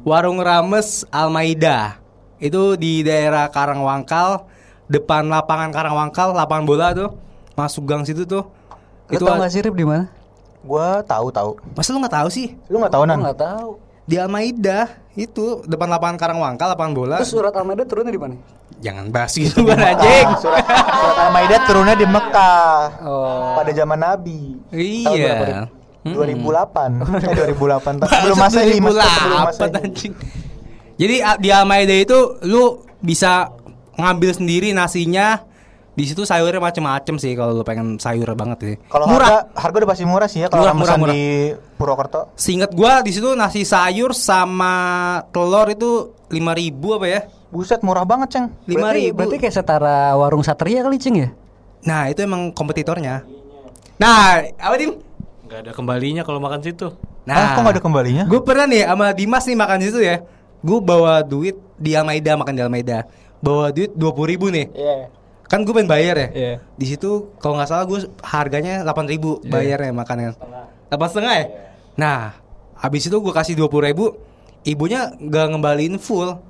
warung rames Almaida. Itu di daerah Karangwangkal, depan lapangan Karangwangkal, lapangan bola tuh. Masuk gang situ tuh. Lu tau gak sih Rip di mana? Gue tahu tahu. Masa lu nggak tahu sih? Lu nggak tahu Gua nan? nggak tahu. Di Almaida itu depan lapangan Karangwangkal, lapangan bola. Terus surat Almeida turunnya di mana? Jangan bahas gitu kan anjing. <laughs> Surat, surat Almaida turunnya di Mekah Oh. pada zaman Nabi. Iya. 2008. <laughs> Eh 2008. ta- Masuk belum masehi, Mas. belum 2008, masehi. anjing. Jadi di Almaida itu lu bisa ngambil sendiri nasinya. Di situ sayurnya macem-macem sih kalau lu pengen sayur banget sih. Kalau murah. harga harga udah pasti murah sih ya kalau Murah, murah, murah. di Purwokerto. Seingat gua di situ nasi sayur sama telur itu 5000 apa ya? Buset murah banget, Ceng. 5000. Berarti, berarti kayak setara warung Satria kali Ceng ya? Nah, itu emang kompetitornya. Nah, apa Dim? Nggak ada kembalinya kalau makan situ. Nah, Ah, kok nggak ada kembalinya? Gue pernah nih sama Dimas nih makan di situ ya. Gue bawa duit di Almaida makan di Almaida. Bawa duit 20.000 ribu nih. Iya. Kan gue pengen bayar ya. Iya. Di situ kalau nggak salah gue harganya 8.000 ribu bayarnya makannya. Delapan setengah ya. Nah, habis itu gue kasih 20.000 ribu. Ibunya nggak ngembaliin full.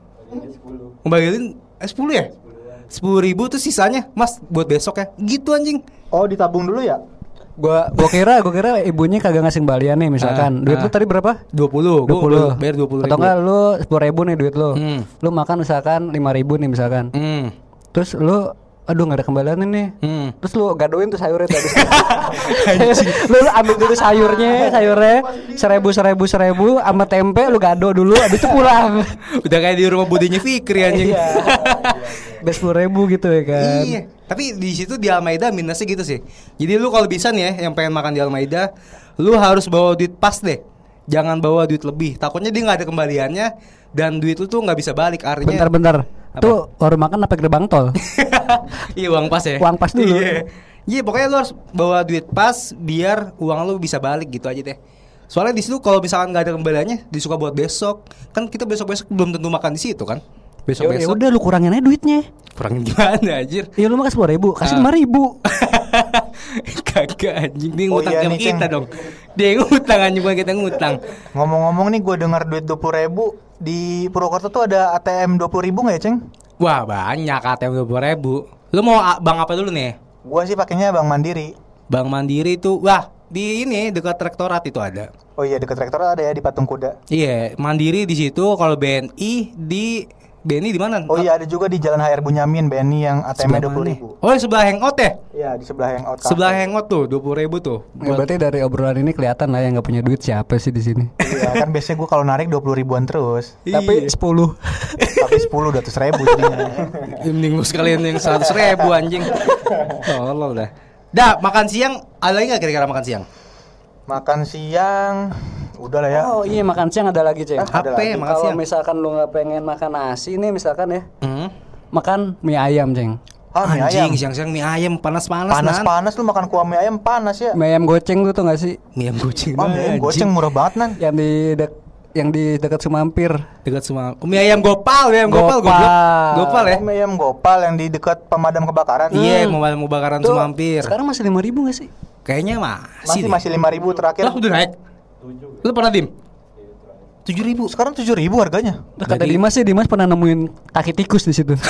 Ngembaliin eh, 10 ya? 10 ribu tuh sisanya Mas buat besok ya Gitu anjing Oh, ditabung dulu ya? Gua gua kira gua kira ibunya kagak ngasih kembalian nih misalkan. Ah, duit ah. lu tadi berapa? 20 Gue bayar 20 ribu Atau enggak lu 10 ribu nih duit lu. Hmm. Lu makan misalkan 5 ribu nih misalkan. Hmm Terus lu aduh nggak ada kembalian nih. Hmm Terus lu gadoin tuh sayurnya tadi. <laughs> <laughs> lu, lu ambil dulu sayurnya, sayurnya seribu seribu seribu sama tempe lu gado dulu, abis itu pulang. <laughs> Udah kayak di rumah budinya Fikri anjing. Iya. Udah sepuluh ribu gitu ya kan. Iya. Tapi di situ di Almaida minusnya gitu sih. Jadi lu kalau bisa nih ya yang pengen makan di Almaida, lu harus bawa duit pas deh. Jangan bawa duit lebih. Takutnya dia nggak ada kembaliannya dan duit lu tuh nggak bisa balik. Artinya Bentar-bentar. Tuh warung makan apa gerbang tol? <laughs> iya uang pas ya. Uang pas dulu. Iya. Iya pokoknya lu harus bawa duit pas biar uang lu bisa balik gitu aja deh. Soalnya di situ kalau misalkan nggak ada kembaliannya, disuka buat besok. Kan kita besok-besok belum tentu makan di situ kan. Ya Besok-besok. udah lu kurangin aja duitnya. Kurang gimana anjir? Iya lu makan sepuluh ribu, kasih Ah. lima ribu. <laughs> Kagak anjing Oh ngutang iya sama nih, kita Ceng. dong. Dia yang ngutang anjing bukan kita ngutang. Ngomong-ngomong nih gue dengar duit 20 ribu Di Purwokerto tuh ada ATM 20 ribu gak ya Ceng? Wah banyak ATM dua ribu. Lu mau bank apa dulu nih? Gua sih pakainya Bank Mandiri Bank Mandiri itu wah di ini dekat rektorat itu ada. Oh iya deket rektor ada ya di Patung Kuda Iya Mandiri di situ. Kalau BNI di BNI di mana? Oh iya ada juga di Jalan HR Bunyamin BNI yang ATM Sebelah 20 mana? ribu Oh sebelah hangout ya? Iya di sebelah Hangout Cafe. Sebelah hangout tuh dua ribu tuh. Ya, berarti dari obrolan ini kelihatan lah yang nggak punya duit siapa sih di sini. Iya kan biasanya gue kalau narik 20 ribuan terus Tapi sepuluh. Tapi 10 200 ribu jadinya <laughs> Mending lu sekalian yang seratus ribu anjing. Tolol dah. Dah makan siang ada lagi nggak kira-kira makan siang? Makan siang Udah lah ya Oh iya makan siang ada lagi ceng. Ah, ada HP lagi. makan Kalau siang. misalkan lu nggak pengen makan nasi nih misalkan ya, Hmm. makan mie ayam ceng. Ah mie ayam Anjing siang-siang mie ayam panas-panas. Panas-panas lu makan kuah mie ayam panas ya Mie ayam goceng tuh tuh nggak sih? Mie ayam kucing Oh mie ayam goceng murah banget nan Yang di dek yang di dekat Sumampir. Dekat semua. Oh, mie ayam gopal, mie ayam gopal, Gopal. goblok. Gopal ya? Oh, mie ayam gopal yang di dekat pemadam kebakaran Iya, mau mau bakaran Tuh, semampir. Sekarang masih lima ribu nggak sih? Kayaknya masih. Masih deh. masih lima ribu terakhir Lah udah naik. Lu pernah dim? Tujuh ribu. Sekarang 7000 harganya. Kata Dimas sih Dimas pernah nemuin kaki tikus di situ. <laughs>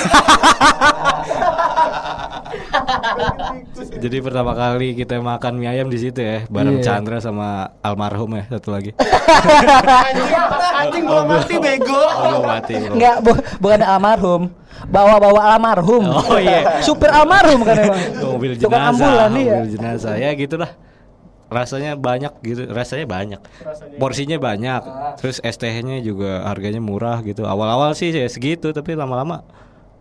Jadi pertama kali kita makan mie ayam di situ ya, bareng Iya. Chandra sama almarhum ya satu lagi. <laughs> Anjing belum mati bego. Oh, belum mati. Enggak, bu bukan almarhum. Bawa-bawa almarhum. Oh, iya. Supir almarhum kan emang. mobil Tukang jenazah, ambulan iya. mobil jenazah ya gitulah. Rasanya banyak gitu, rasanya banyak. Porsinya banyak. Terus STH-nya juga harganya murah gitu. Awal-awal sih ya segitu, tapi lama-lama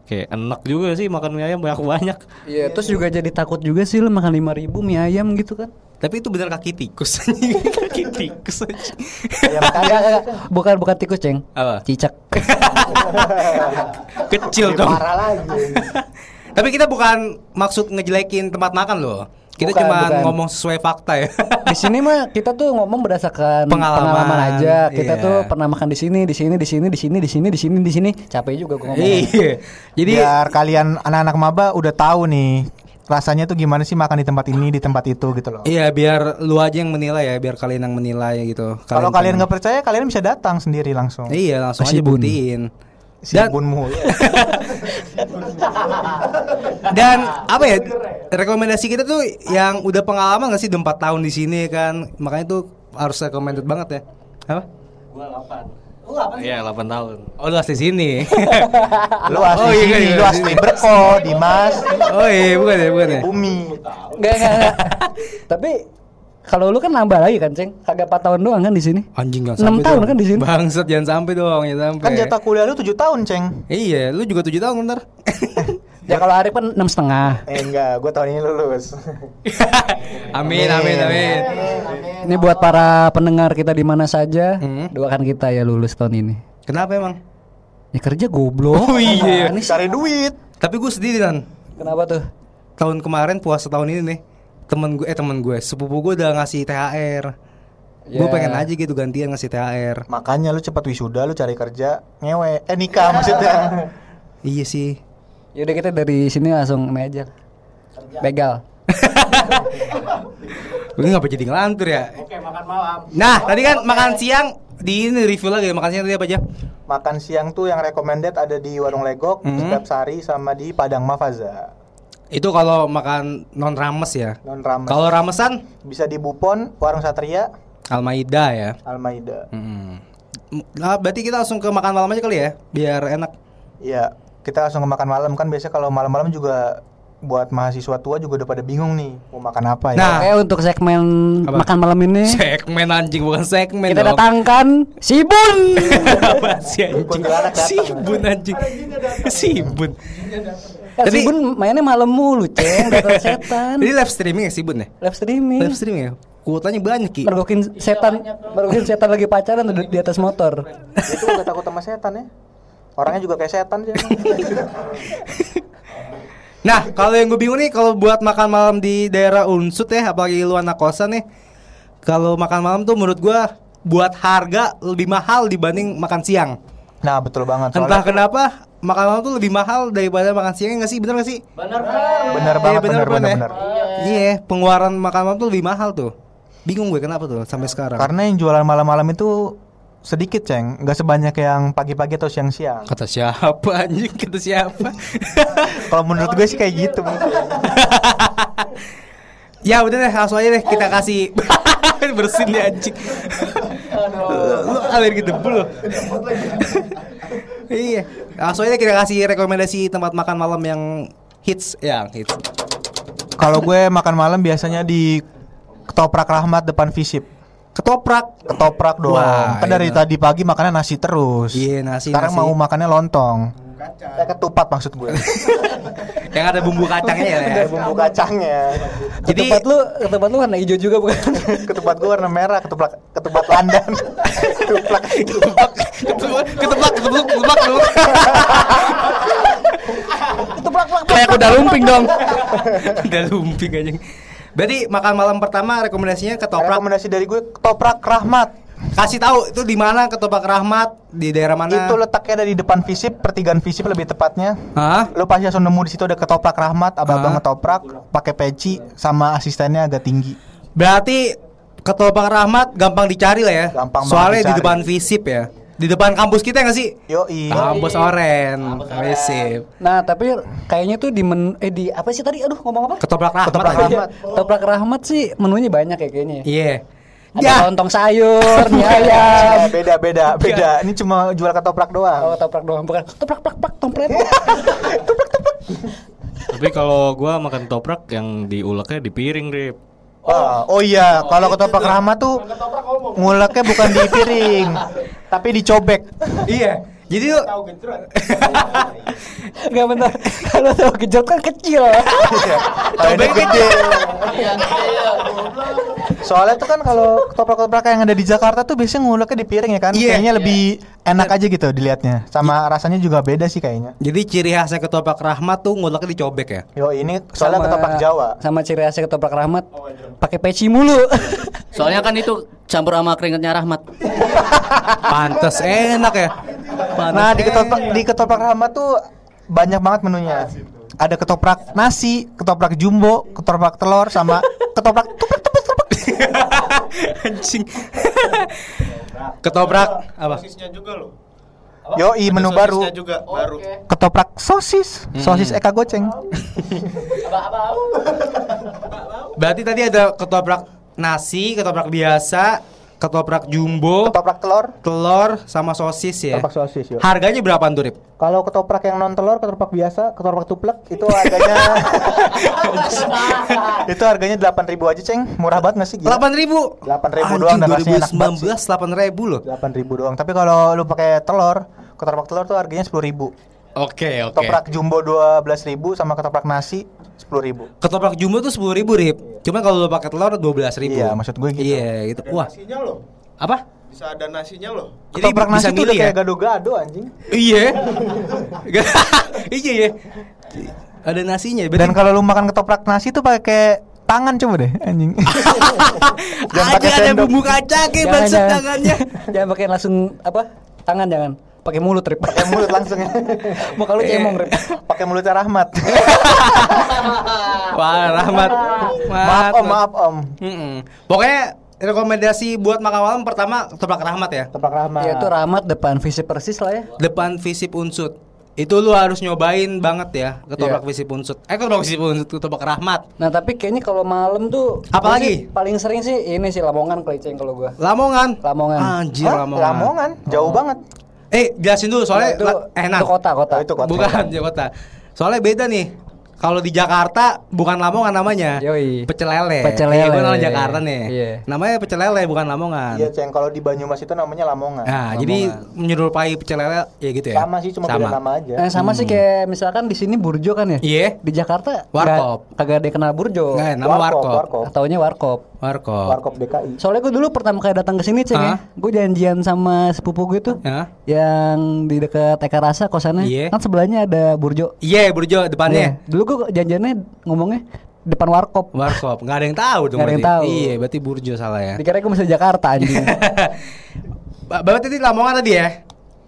kayak enak juga sih makan mie ayam banyak-banyak. Iya, terus juga jadi takut juga sih lu makan 5000 mie ayam gitu kan. Tapi itu bener kaki tikus <laughs> Kaki tikus. Ya, enggak, enggak. Bukan bukan tikus, Ceng. Apa? Cicak. Kecil dong Parah lagi. Tapi kita bukan maksud ngejelekin tempat makan loh Kita Bukan, cuma bukan. ngomong sesuai fakta ya <laughs> Di sini mah kita tuh ngomong berdasarkan Pengalaman, aja. Kita iya. tuh pernah makan di sini, di sini, di sini, di sini, di sini, di sini, di sini. Capek juga gua ngomong. Iya Jadi Biar kalian anak-anak maba udah tahu nih rasanya tuh gimana sih makan di tempat ini, di tempat itu gitu loh. Iya biar lu aja yang menilai ya Biar kalian yang menilai gitu Kalau kalian nggak percaya, kalian bisa datang sendiri langsung. Iya langsung Ke aja buktiin Dan- bunmu. <laughs> Dan apa ya rekomendasi kita tuh yang udah pengalaman gak sih udah 4 tahun di sini kan makanya tuh harus recommended banget ya apa? Iya, 8 tahun. Oh lu asli sini. <laughs> <laughs> lu asli Oh, iya, sini, iya, lu iya. asli Berko, Dimas, oh iya bukan ya bukan ya. Bumi. Enggak, enggak, enggak. Tapi kalau lu kan nambah lagi kan, Ceng? Kagak 4 tahun doang kan di sini. Anjing jangan Enam sampai tahun dong. kan di sini. Bangsat jangan sampai dong, jangan sampai. Kan jatah kuliah lu 7 tahun, Ceng. Iya, lu juga 7 tahun ntar. <laughs> Ya kalau Arif kan enam setengah. Eh enggak, gua tahun ini lulus. <laughs> amin, amin, amin. Ini buat para pendengar kita di mana saja, Hmm. doakan kita ya lulus tahun ini. Kenapa emang? Ya kerja goblok. <laughs> Oh, iya. Cari duit. Tapi gue sedih kan. Kenapa tuh? Tahun kemarin puasa tahun ini nih. Temen gue eh temen gue, sepupu gue udah ngasih THR. Gue Ya. pengen aja gitu gantian ngasih THR. Makanya lu cepat wisuda, lu cari kerja, ngewe, eh nikah maksudnya. <laughs> Iya sih. Yaudah kita dari sini langsung ini aja. Begal. <laughs> Gue ngapa jadi ngelantur ya? Oke, makan malam. Nah, tadi kan makan siang di ini review lagi makan siang tadi apa aja? Makan siang tuh yang recommended ada di Warung Legok, di Mhm. Setiap Sari sama di Padang Mafaza. Itu kalau makan non rames ya. Non rames. Kalau ramesan Bisa di Bupon, Warung Satria, Almaida ya. Almaida. Hmm. Nah, berarti kita langsung ke makan malam aja kali ya, biar enak. Iya, kita langsung ke makan malam kan biasanya kalau malam-malam juga buat mahasiswa tua juga udah pada bingung nih mau makan apa ya. Nah. Oke untuk segmen Apa? makan malam ini Segmen anjing bukan segmen kita dong. datangkan Sibun. <laughs> apa sih anjing? Datang. Sibun anjing. Sibun. Ya, Tapi- Sibun mainnya malam mulu, Ceng. Setan. Jadi live streaming ya Sibun ya? Live streaming. Live streaming ya? Kuotanya banyak Ki. Mergokin setan, mergokin setan lagi pacaran di, di atas motor. Itu gak takut sama setan ya. Orangnya juga kayak setan sih. <laughs> Nah, kalau yang gue bingung nih kalau buat makan malam di daerah Unsut ya, apalagi lu anak kosan nih. Kalau makan malam tuh menurut gua buat harga lebih mahal dibanding makan siang. Nah, betul banget. Entah kenapa makan malam tuh lebih mahal daripada makan siang nggak sih? Bener nggak sih? bener Iya, banget, bener, Bun, bener, ya? bener. Iya, pengeluaran makan malam tuh lebih mahal tuh. Bingung gue kenapa tuh sampai sekarang. Karena yang jualan malam-malam itu sedikit, Ceng. Nggak sebanyak yang pagi-pagi atau siang-siang. Kata siapa anjing? Kata siapa? <laughs> Kalau menurut gue sih kayak gitu <laughs> ya udah deh, langsung aja deh kita kasih <laughs> bersin nih anjing. lu alergi debu lu. Iya, langsung aja kita kasih rekomendasi tempat makan malam yang hits ya, hits. Kalau gue makan malam biasanya di Ketoprak Rahmat depan Visip. Ketoprak. Ketoprak dong. Wah, kan dari iya. tadi pagi makannya nasi terus. Iya, nasi, Sekarang nasi. mau makannya lontong. Eh, ketupat maksud gue. <laughs> Yang ada bumbu kacangnya ya. Ada bumbu kacangnya. Jadi ketupat lu, ketupat lu warna hijau juga bukan? <laughs> ketupat gue warna merah, ketupat ketupat landan. <laughs> ketupat ketepak, ketepak, ketepak, ketepak, ketepak, ketepak. Kayak kuda lumping dong. Udah lumping anjing. Berarti makan malam pertama rekomendasinya ketoprak. Rekomendasi dari gue ketoprak Rahmat. Kasih tahu itu di mana ketoprak Rahmat di daerah mana? Itu letaknya ada di depan Visip, pertigaan Visip lebih tepatnya. Hah? Lo pasti langsung nemu di situ ada ketoprak Rahmat, abang-abang ketoprak, pakai peci sama asistennya agak tinggi. Berarti Ketoprak Rahmat gampang dicari lah ya. Gampang banget Soalnya di dicari. depan visip ya. Di depan kampus kita nggak sih? Yoi. Kampus Oren, visip. Nah, tapi kayaknya tuh di men eh di apa sih tadi? Aduh, ngomong apa? Ketoprak Rahmat. Ketoprak. Rahmat. Ketoprak Rahmat sih menunya banyak ya kayaknya. ya. Iya. Ada Ya. lontong sayur, mie ayam. <laughs> Beda beda beda. Ini cuma jual ketoprak Oh, doang. ketoprak doang bukan. Ketoprak prak prak tompret. <laughs> Tapi kalau gua makan toprak yang diuleknya di piring, Rip. Wah, oh iya, kalau ketoprak Rahmat tuh nguleknya bukan di piring, <laughs> tapi dicobek. Iya. Jadi tuh Enggak benar. Kalau tahu gejot kan kecil. Kalau ini gede. Soalnya tuh kan kalau ketoprak-ketoprak yang ada di Jakarta tuh biasanya nguleknya di piring ya kan. Iya. Kayaknya lebih enak aja gitu dilihatnya. Sama rasanya juga beda sih kayaknya. jadi ciri khasnya ketoprak Rahmat tuh nguleknya dicobek ya. Yo ini soalnya ketoprak Jawa. Sama ciri khasnya ketoprak Rahmat. Pakai peci mulu. Soalnya kan itu campur sama keringetnya Rahmat. <laughs> Pantes enak ya. Pantes Nah, di ketoprak di ketoprak Rahmat tuh banyak banget menunya. Ada ketoprak nasi, ketoprak jumbo, ketoprak telur sama <laughs> ketoprak tuprak tuprak. <laughs> Anjing. ketoprak apa? Sosisnya juga loh. Yo menu Ada baru. sosisnya juga baru. Ketoprak sosis, sosis Eka Goceng. Berarti tadi ada ketoprak nasi, ketoprak biasa, ketoprak jumbo, Ketoprak telur, telur sama sosis ya. ketoprak sosis yo. Harganya berapaan tuh, Rip? Kalau ketoprak yang non telur, ketoprak biasa, ketoprak tuplek itu harganya <laughs> itu harganya 8.000 aja, Ceng. Murah banget nggak sih? Gila. 8 ribu 8.000 doang dan rasanya enak banget 2019 8 ribu loh 8.000 doang. Tapi kalau lu pakai telur, ketoprak telur tuh harganya 10.000. Oke oke Ketoprak jumbo 12.000 sama ketoprak nasi 10.000. Ketoprak jumbo tuh 10 ribu Rip Cuman kalau lo pakai telur 12 ribu Iya, maksud gue gitu. Iya gitu Ada Wah nasinya loh. apa? Bisa ada nasinya loh. Jadi Ketoprak bisa nasi tuh udah ya? kayak gado-gado anjing. Iya <laughs> Iya ya Ada nasinya Dan kalau lu makan ketoprak nasi tuh pakai tangan coba deh anjing. <laughs> Jangan Aja pakai ada bumbu kacang kayak jangan. tangannya jangan pakai langsung apa? Tangan jangan. Pakai mulut, Rip. Pakai mulut langsung ya. <laughs> Muka lu cemong, Rip. Pakai mulutnya Rahmat. <laughs> Wah rahmat maaf om, maaf om. Mm-mm. Pokoknya rekomendasi buat makan malam pertama ketoprak rahmat ya Ketoprak Rahmat. Ya itu Rahmat depan visi persis lah ya. Depan visip unsut itu lu harus nyobain banget ya ketoprak Iya. visip unsut eh ketoprak visip unsut ketoprak rahmat Nah tapi kayaknya kalau malam tuh Apa gua lagi? sih Paling sering sih ini sih Lamongan kelicing kalau gua. Lamongan Lamongan. anjir Hah? Lamongan. Lamongan, jauh banget. Eh jelasin dulu soalnya itu, la- eh itu kota kota. Oh, itu kota. bukan di kota soalnya beda nih kalau di Jakarta bukan Lamongan namanya Yoi. pecel lele Pecel Iya, lele. gua orang Jakarta nih Iya. namanya pecel lele bukan Lamongan Iya, Ceng. Kalau di Banyumas itu namanya Lamongan. Nah, jadi menyerupai pecel lele ya gitu ya. Sama sih, cuma beda nama aja. Eh, sama sih kayak misalkan di sini Burjo kan ya. Iya. Di Jakarta Warkop. kagak ada yang kenal Burjo. Nggak, nama warkop. Warkop. Taunya Warkop. Warkop. Warkop DKI. Soalnya gue dulu pertama kali datang ke sini ceng ya, gue janjian sama sepupu gue tuh, Hah? yang di dekat Eka Rasa kosannya, Iya. kan sebelahnya ada Burjo. Iya, Burjo depannya. Iya. Dulu gue janjiannya ngomongnya depan Warkop. Warkop. Nggak ada yang tahu tuh. Nggak ada yang berarti. tahu. Iya, berarti Burjo salah ya. Dikira gue masih Jakarta anjing. <laughs> Ba- Bapak tadi Lamongan tadi ya.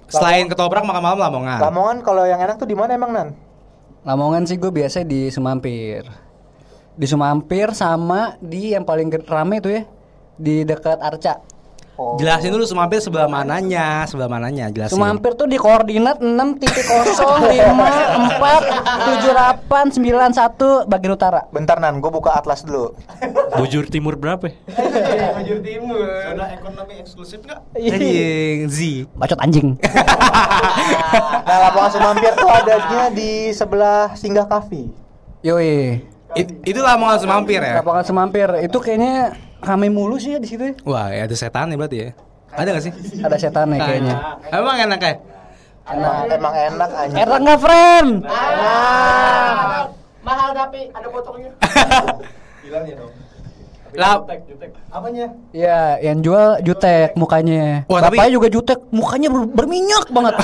Selain ketoprak makan malam Lamongan. Lamongan kalau yang enak tuh di mana emang Nan? Lamongan sih gue biasa di Sumampir. Di Sumampir sama di yang paling rame tuh ya, di dekat Arca. Oh. Jelasin dulu Sumampir sebelah mananya, sebelah mananya jelasin. Sumampir tuh di koordinat 6.0547891 <laughs> bagian utara. Bentar Nan, gue buka atlas dulu. Bujur timur berapa? ya? Bajur timur. Zona ekonomi eksklusif nggak? Anjing, Z. Bacot anjing. <laughs> Nah, Lamongan Sumampir tuh adanya di sebelah Singgah Cafe. Yoi. It- itu Lamongan Sumampir ya. Lapangan Semampir itu kayaknya rame mulu sih ya di situ. ya. Wah, ya ada setan ya berarti ya. Ada gak sih? Ada setan ya kayaknya. Emang enak ya? Enak, emang enak anjing. Enak nggak friend? Mahal tapi ada potongnya. <laughs> Lah, Apanya? Ya, yang jual jutek mukanya. Wah, tapi- Bapaknya juga jutek, mukanya ber- berminyak banget.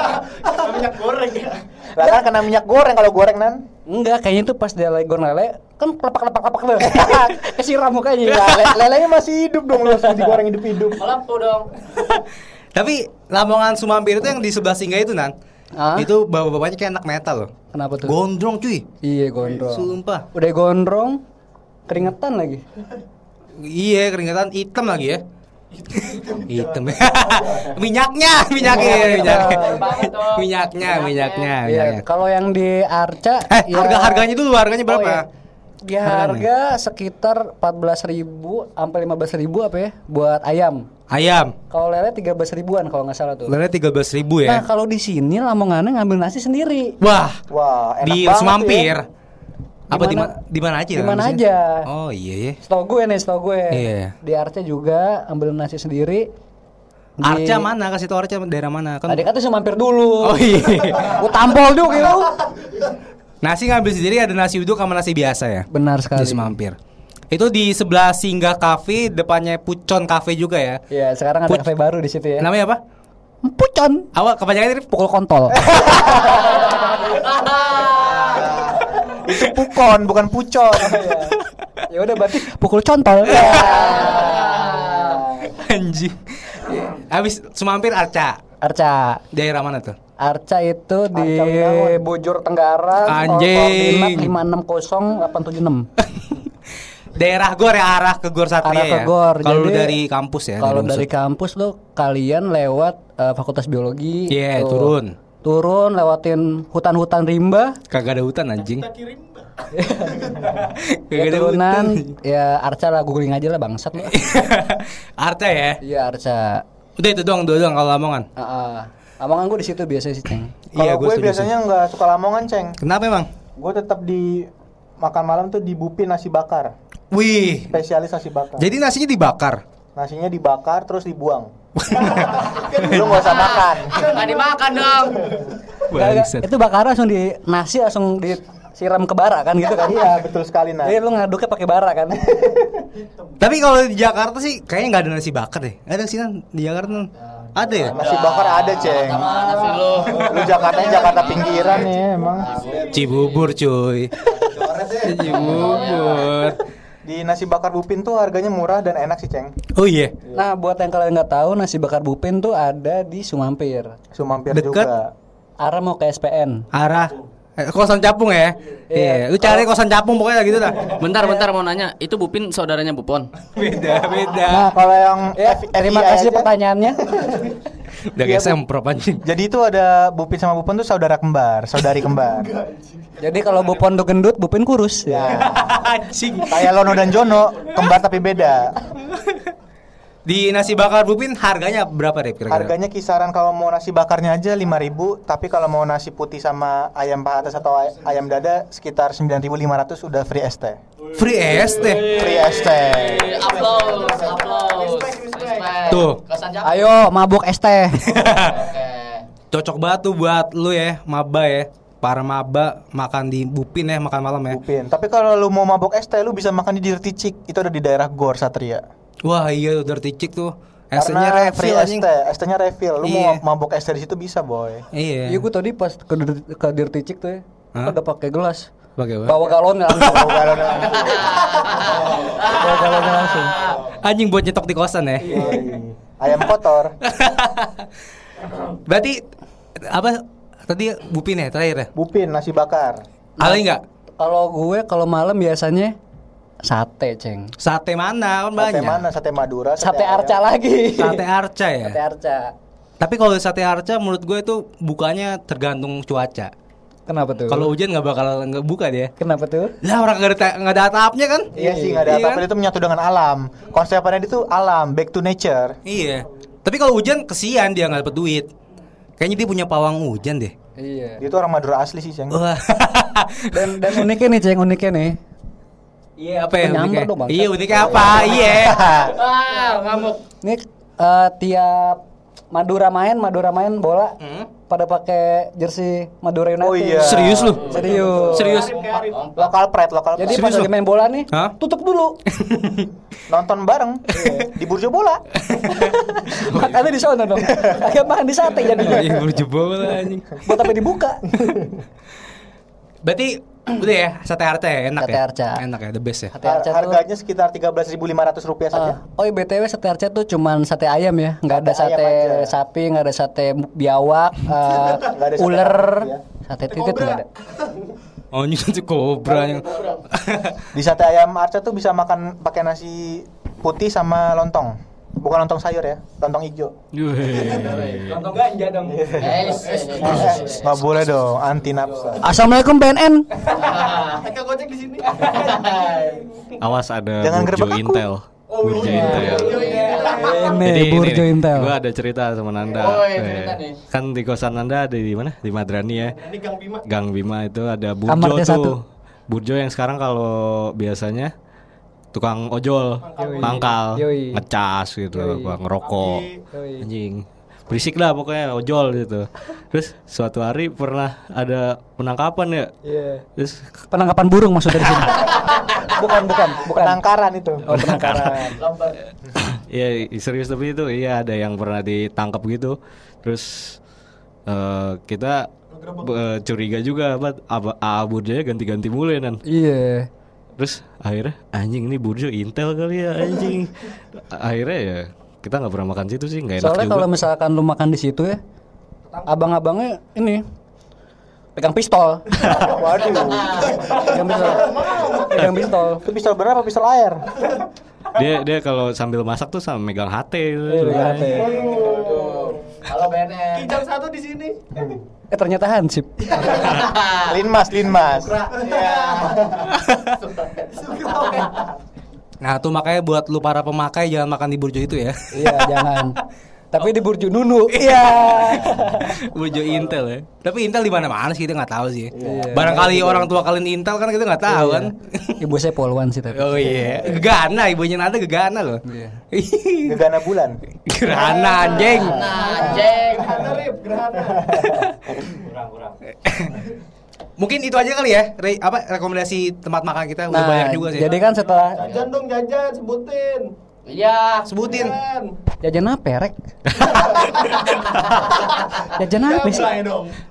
<laughs> minyak goreng ya. Lah kan kena minyak goreng kalau goreng Nan. Enggak, kayaknya tuh pas dia lagi goreng lele, kan kelepak-kelepak-kelepak tuh. <laughs> Kesiram mukanya. Le- lelenya masih hidup dong lu digoreng hidup-hidup. Lampu dong. <laughs> tapi Lamongan Sumampir itu yang di sebelah singgah itu nan. Hah? Itu bapak-bapaknya kayak anak metal loh. Kenapa tuh? Gondrong cuy. Iya gondrong. Sumpah. Udah gondrong, keringetan lagi. Iya keringetan hitam lagi ya. Hitam. <laughs> minyaknya, minyaknya, minyaknya. minyaknya, minyaknya, Iya, minyaknya. kalau yang di Arca Eh, ya- harga harganya dulu harganya Oh, berapa? iya. Di harga sekitar 14.000 sampai 15.000 apa ya buat ayam. Ayam. Kalau lele 13 ribuan kalau nggak salah tuh. Lele 13.000 ribu Nah, ya. kalau di sini Lamongannya ngambil nasi sendiri. Wah, Wah, enak di banget Semampir. ya. Apa di mana di mana aja? di mana aja. Oh iya ya. Setahu gue nih, setahu gue. Iya. Di Arca juga ambil nasi sendiri. Di- Arca mana? Kasih tau Arca daerah mana? Kan Tadi kata mampir dulu. Oh iya. <laughs> Gue tampol dulu gitu. Nasi ngambil sendiri ada nasi uduk sama nasi biasa ya. Benar sekali. Di Semampir. Itu di sebelah Singgah Cafe, depannya Pucon Cafe juga ya. Iya, sekarang ada Put- kafe baru di situ ya. Namanya apa? Pucon. Awal kepanjangannya ini Pukul kontol. <laughs> Itu pukon, bukan pucon. <laughs> ya udah berarti pukul contol. <laughs> anjing. Habis Semampir Arca. Arca. Daerah mana tuh? Arca itu di Arca Winangun. Bojor Tenggara. Anjing. Koordinat 560876. <laughs> Daerah Gor ya arah ke Gor Satria Arah ke ya. Gor. Kalau lu Jadi, dari kampus ya. Kalau dari kampus lo kalian lewat eh, Fakultas Biologi. Iya, tuh. turun. Turun lewatin hutan-hutan rimba. Kagak ada hutan anjing. <laughs> Kagak Ya, ada turunan hutan. ya Arca lah googling aja lah bangsat lo. <laughs> Arca ya. Iya Arca. Udah itu doang, doang kalau Lamongan. Heeh. Amangan gue di situ biasa sih, Ceng. Iya, Kalau gua gue biasanya nggak suka lamongan, Ceng. Kenapa emang? Gue tetap di makan malam tuh di Bupi nasi bakar. Wih. Spesialis nasi bakar. Jadi nasinya dibakar. Nasinya dibakar terus dibuang. <laughs> Lu nggak usah makan. Nggak dimakan dong. Nggak. Itu bakar langsung di nasi langsung disiram ke bara kan gitu kan? Iya, betul sekali nah. Jadi lu ngaduknya pakai bara kan? <laughs> Tapi kalau di Jakarta sih kayaknya nggak ada nasi bakar deh. Ada sih kan di Jakarta Nan? Ada ya? Nasi bakar ada, Ceng. Mana sih lu? Lu Jakarta Jakarta pinggiran ya emang. Cibubur cuy. Cibubur. Di nasi bakar Bupin tuh harganya murah dan enak sih, Ceng. Oh iya. Nah, buat yang kalian nggak tahu, nasi bakar Bupin tuh ada di Sumampir. Sumampir Deket. juga. Arah mau ke SPN. Arah eh, kosan capung ya. Iya. Lu cari kosan capung pokoknya gitu dah. Bentar, bentar mau nanya. Itu Bupin saudaranya Bupon. Beda, beda. Nah, kalau yang Ya, F- terima kasih aja, pertanyaannya. <laughs> Udah kayak semprot anjing. Jadi itu ada Bupin sama Bupon tuh saudara kembar, saudari kembar. Jadi kalau Bupon tuh gendut, Bupin kurus. Ya. <laughs> Anjing. Kayak Lono dan Jono, kembar tapi beda. Di nasi bakar Bupin harganya berapa deh kira-kira? Harganya kisaran kalau mau nasi bakarnya aja 5000, tapi kalau mau nasi putih sama ayam paha atas atau ay- ayam dada sekitar 9500 udah free ST. Free ST. Free ST. Applause, applause. Respect. Tuh. Ayo mabuk es teh. <laughs> Oke. Cocok banget tuh buat lu ya, maba ya. Para maba makan di Bupin ya, makan malam ya. Bupin. Tapi kalau lu mau mabok ST lu bisa makan di Dirty Chick. Itu ada di daerah Gor Satria. Wah iya udah ticik tuh. Free refill anjing. ST, ST-nya refill. Lu Iya. mau mabok ST di situ bisa, boy. Iya. Iya, gue tadi pas ke, ke Dirty Chick tuh ya. Hah? Udah pakai gelas. Pakai apa? Bawa galonnya langsung. Bawa galonnya langsung. Anjing buat nyetok di kosan ya. Ayam kotor. <laughs> Berarti apa tadi Bupin ya terakhir ya? Bupin nasi bakar. Ada enggak? Kalau gue kalau malam biasanya sate, Ceng. Sate mana kan Sate banyak. mana? Sate Madura, Sate ayam. arca lagi. Sate arca ya. Sate arca. Tapi kalau sate arca menurut gue itu bukanya tergantung cuaca. Kenapa tuh? Kalau hujan nggak bakal nggak buka dia. kenapa tuh? Lah orang nggak ada nggak ada atapnya kan? Iya sih, nggak ada Iya apa-apa kan? itu menyatu dengan alam. Konsepnya itu alam, back to nature. Iya. Tapi kalau hujan kesian dia nggak dapet duit. Kayaknya dia punya pawang hujan deh. Iya. Dia tuh orang Madura asli sih, Ceng. Wah. Dan dan uniknya nih, Ceng, uniknya nih. Iya apa ya? Uniknya? dong, Bang. Iya uniknya apa? Iya. Ah, ngamuk. Ini eh, tiap Madura main, Madura main bola Hmm? pada pakai jersey Madura United. Oh iya. Serius lu? Serius. Serius? Lokal pride, lokal Jadi pride. pas lagi main bola nih, Hah? tutup dulu. <laughs> nonton bareng di burjo bola. <laughs> Makanya di sana dong. Kayak makan di sate jadinya. Iya berjebol anjing. Buat apa dibuka? Berarti udah ya sate arca ya enak Sate ya. arca. Enak ya the best ya. Sate arca tuh. Harganya sekitar 13.500 rupiah saja. Ah, oh iya BTW sate arca tuh cuman sate ayam ya, nggak ada Sate sate sapi, nggak ada sate biawak, <laughs> eh, Nggak ada sate ya. sate titit nggak ada. <laughs> Oh ini nanti kobra yang Di sate ayam Arca tuh bisa makan pakai nasi putih sama lontong. Bukan lontong sayur ya, lontong hijau. Lontong ganja dong. Nggak boleh dong, anti nafsa. Assalamualaikum BNN. Kakak gojek di sini. <laughs> Awas ada Jangan Burjo aku. Intel. Burjo Intel. Ini Burjo Intel. Gue ada cerita sama Nanda. Oh, iya, cerita Eh, nih. Kan di kosan Nanda ada di mana? Di Madrani ya. Ini Gang Bima. Gang Bima itu ada Burjo tuh. Burjo yang sekarang kalau biasanya tukang ojol, mangkal, Yoi. ngecas gitu, Yoi. apa, ngerokok, Yoi. anjing. Berisik lah pokoknya ojol gitu. Terus suatu hari pernah ada penangkapan ya. Iya. Terus Penangkapan burung maksudnya di sini. <laughs> bukan, bukan, bukan. Penangkaran itu. Oh, penangkaran. <laughs> Iya serius tapi itu iya ada yang pernah ditangkap gitu. Terus eh, kita eh, curiga juga apa apa A Burjo ganti-ganti mulu ya nan. Iya. Terus akhirnya anjing ini Burjo Intel kali ya anjing. akhirnya ya kita nggak pernah makan situ sih nggak enak Soalnya juga. kalau misalkan lu makan di situ ya, abang-abangnya ini pegang pistol. <laughs> Waduh. pegang pistol. pegang pistol. Itu pistol bener apa pistol air? dia dia kalau sambil masak tuh sama megang HT gitu. Pegang HT. Halo BNN. Kijang satu di sini. Eh ternyata hansip. <laughs> Linmas, linmas. <laughs> Nah tuh makanya buat lu para pemakai jangan makan di Burjo itu ya. Iya, jangan. <laughs> Tapi di Burjo Nunu. <laughs> Iya. Burjo Intel ya. Tapi Intel di mana-mana sih kita nggak tahu sih. Barangkali orang tua kalian Intel kan kita nggak tahu kan. <laughs> Ibu saya polwan sih tapi. Oh iya, gegana ibunya Nanda gegana loh. Iya. <laughs> Gegana bulan. Gerhana anjing. Nah, anjing. Gerhana Rip, gerhana. Mungkin itu aja kali ya, re- apa rekomendasi tempat makan kita udah Nah, banyak juga sih. jadi kan setelah Jajan dong jajan sebutin. Iya. sebutin. Jajan. apa Rek? <laughs> jajan apa sih?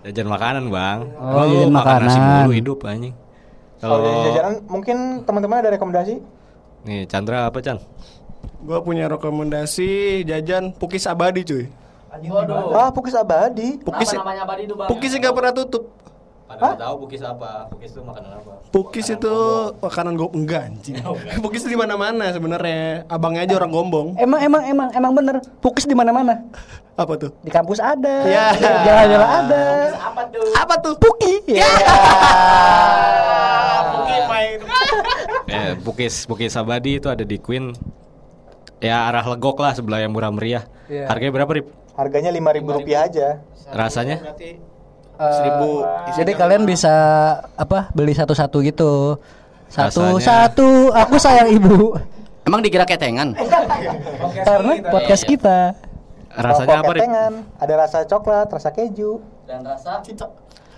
Jajan makanan bang. Oh, Lu jajan makan nasi makanan. mulu hidup anjing. Kalau Kalau jajanan mungkin teman-teman ada rekomendasi? nih Chandra apa Chan? Gua punya rekomendasi jajan Pukis Abadi cuy. Waduh. Ah, Pukis Abadi. Pukis Apa namanya abadi itu, Bang? Pukis yang gak pernah tutup. Pada tahu bukis apa? Bukis itu makanan apa? Pukis itu makanan gue enggak anjing. Pukis <laughs> di mana-mana sebenarnya. Abangnya aja orang gombong. Emang emang emang emang bener. Pukis di mana-mana. Apa tuh? Di kampus ada. Ya. Jalan-jalan ada. Apa tuh? Apa tuh? Puki. Ya. <laughs> Pukis main. <laughs> Eh, bukis bukis abadi itu ada di Queen. Ya arah legok lah sebelah yang murah meriah. Iya. Harganya berapa Rip? Harganya lima ribu rupiah aja. Rasanya? Seribu. Jadi kalian bisa apa beli satu-satu gitu. Satu Rasanya- satu. Aku sayang ibu. Emang dikira ketengan? Karena podcast kita. Rasanya Rokok apa Rip? ketengan. Ada rasa coklat, rasa keju, Dan rasa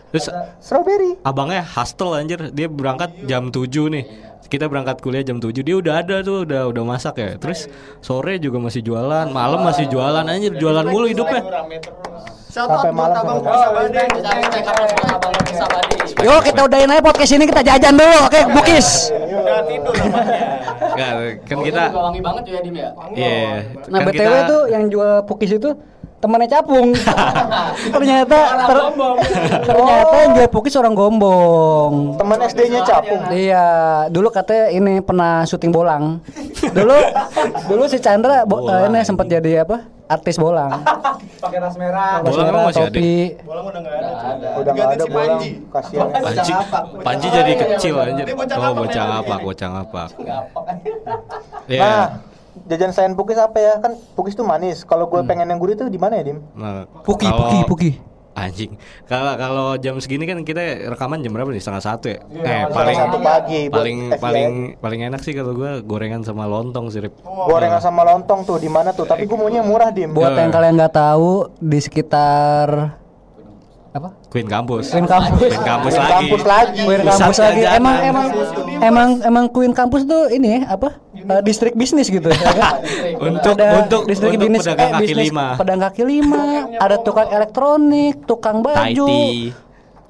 Terus strawberry. abangnya hustle anjir. Dia berangkat jam 7 nih. Kita berangkat kuliah jam 7 dia udah ada tuh udah udah masak ya. Terus sore juga masih jualan, malam masih jualan anjir, jualan mulu hidupnya. Shout Sampai malam abang abang. Yo kita udahin aja podcast ini kita jajan dulu. Oke, Bukis. Udah tidur namanya. Enggak, kan kita itu wangi banget ya Dim ya. Iya. Nah, kan BTW kita- tuh yang jual Pukis itu temannya capung. <laughs> ternyata ter- ternyata yang jual Pukis orang gombong. Teman SD-nya capung. Iya, dulu katanya ini pernah syuting bolang. <laughs> Dulu dulu si Chandra bo- eh, ini sempat jadi apa? Artis bolang. <laughs> Pakai tas merah. Bolang merah, masih ada? topi. Bolang udah enggak ada. cuy. Udah nggak ada si bolang. Panji. Kasihan. Panji, Panji jadi kecil anjir. Dia bocah Oh, ngapak bocah ngapak, bocah. Iya. Nah, jajan selain Pukis apa ya? Kan Pukis tuh manis. Kalau gue pengen yang gurih tuh di mana ya, Dim? Nah, Puki, kalau- puki, puki. Anjing. Kalau kalau jam segini kan kita rekaman jam berapa nih? Setengah satu ya? eh Setengah paling satu pagi paling FYI. paling paling enak sih kalau gua gorengan sama lontong sih. Rip. Gorengan sama lontong tuh di mana tuh? Tapi gue maunya murah, Dim. Buat yang kalian nggak tahu di sekitar? Queen kampus. Queen kampus. Queen kampus Queen lagi. kampus lagi. Queen kampus lagi. Emang emang emang emang Queen kampus tuh ini apa? Eh, distrik bisnis gitu? <laughs> Untuk Ada untuk distrik untuk bisnis, pedagang eh, kaki bisnis lima. Pedagang kaki lima, ada tukang elektronik, tukang baju. Taiti.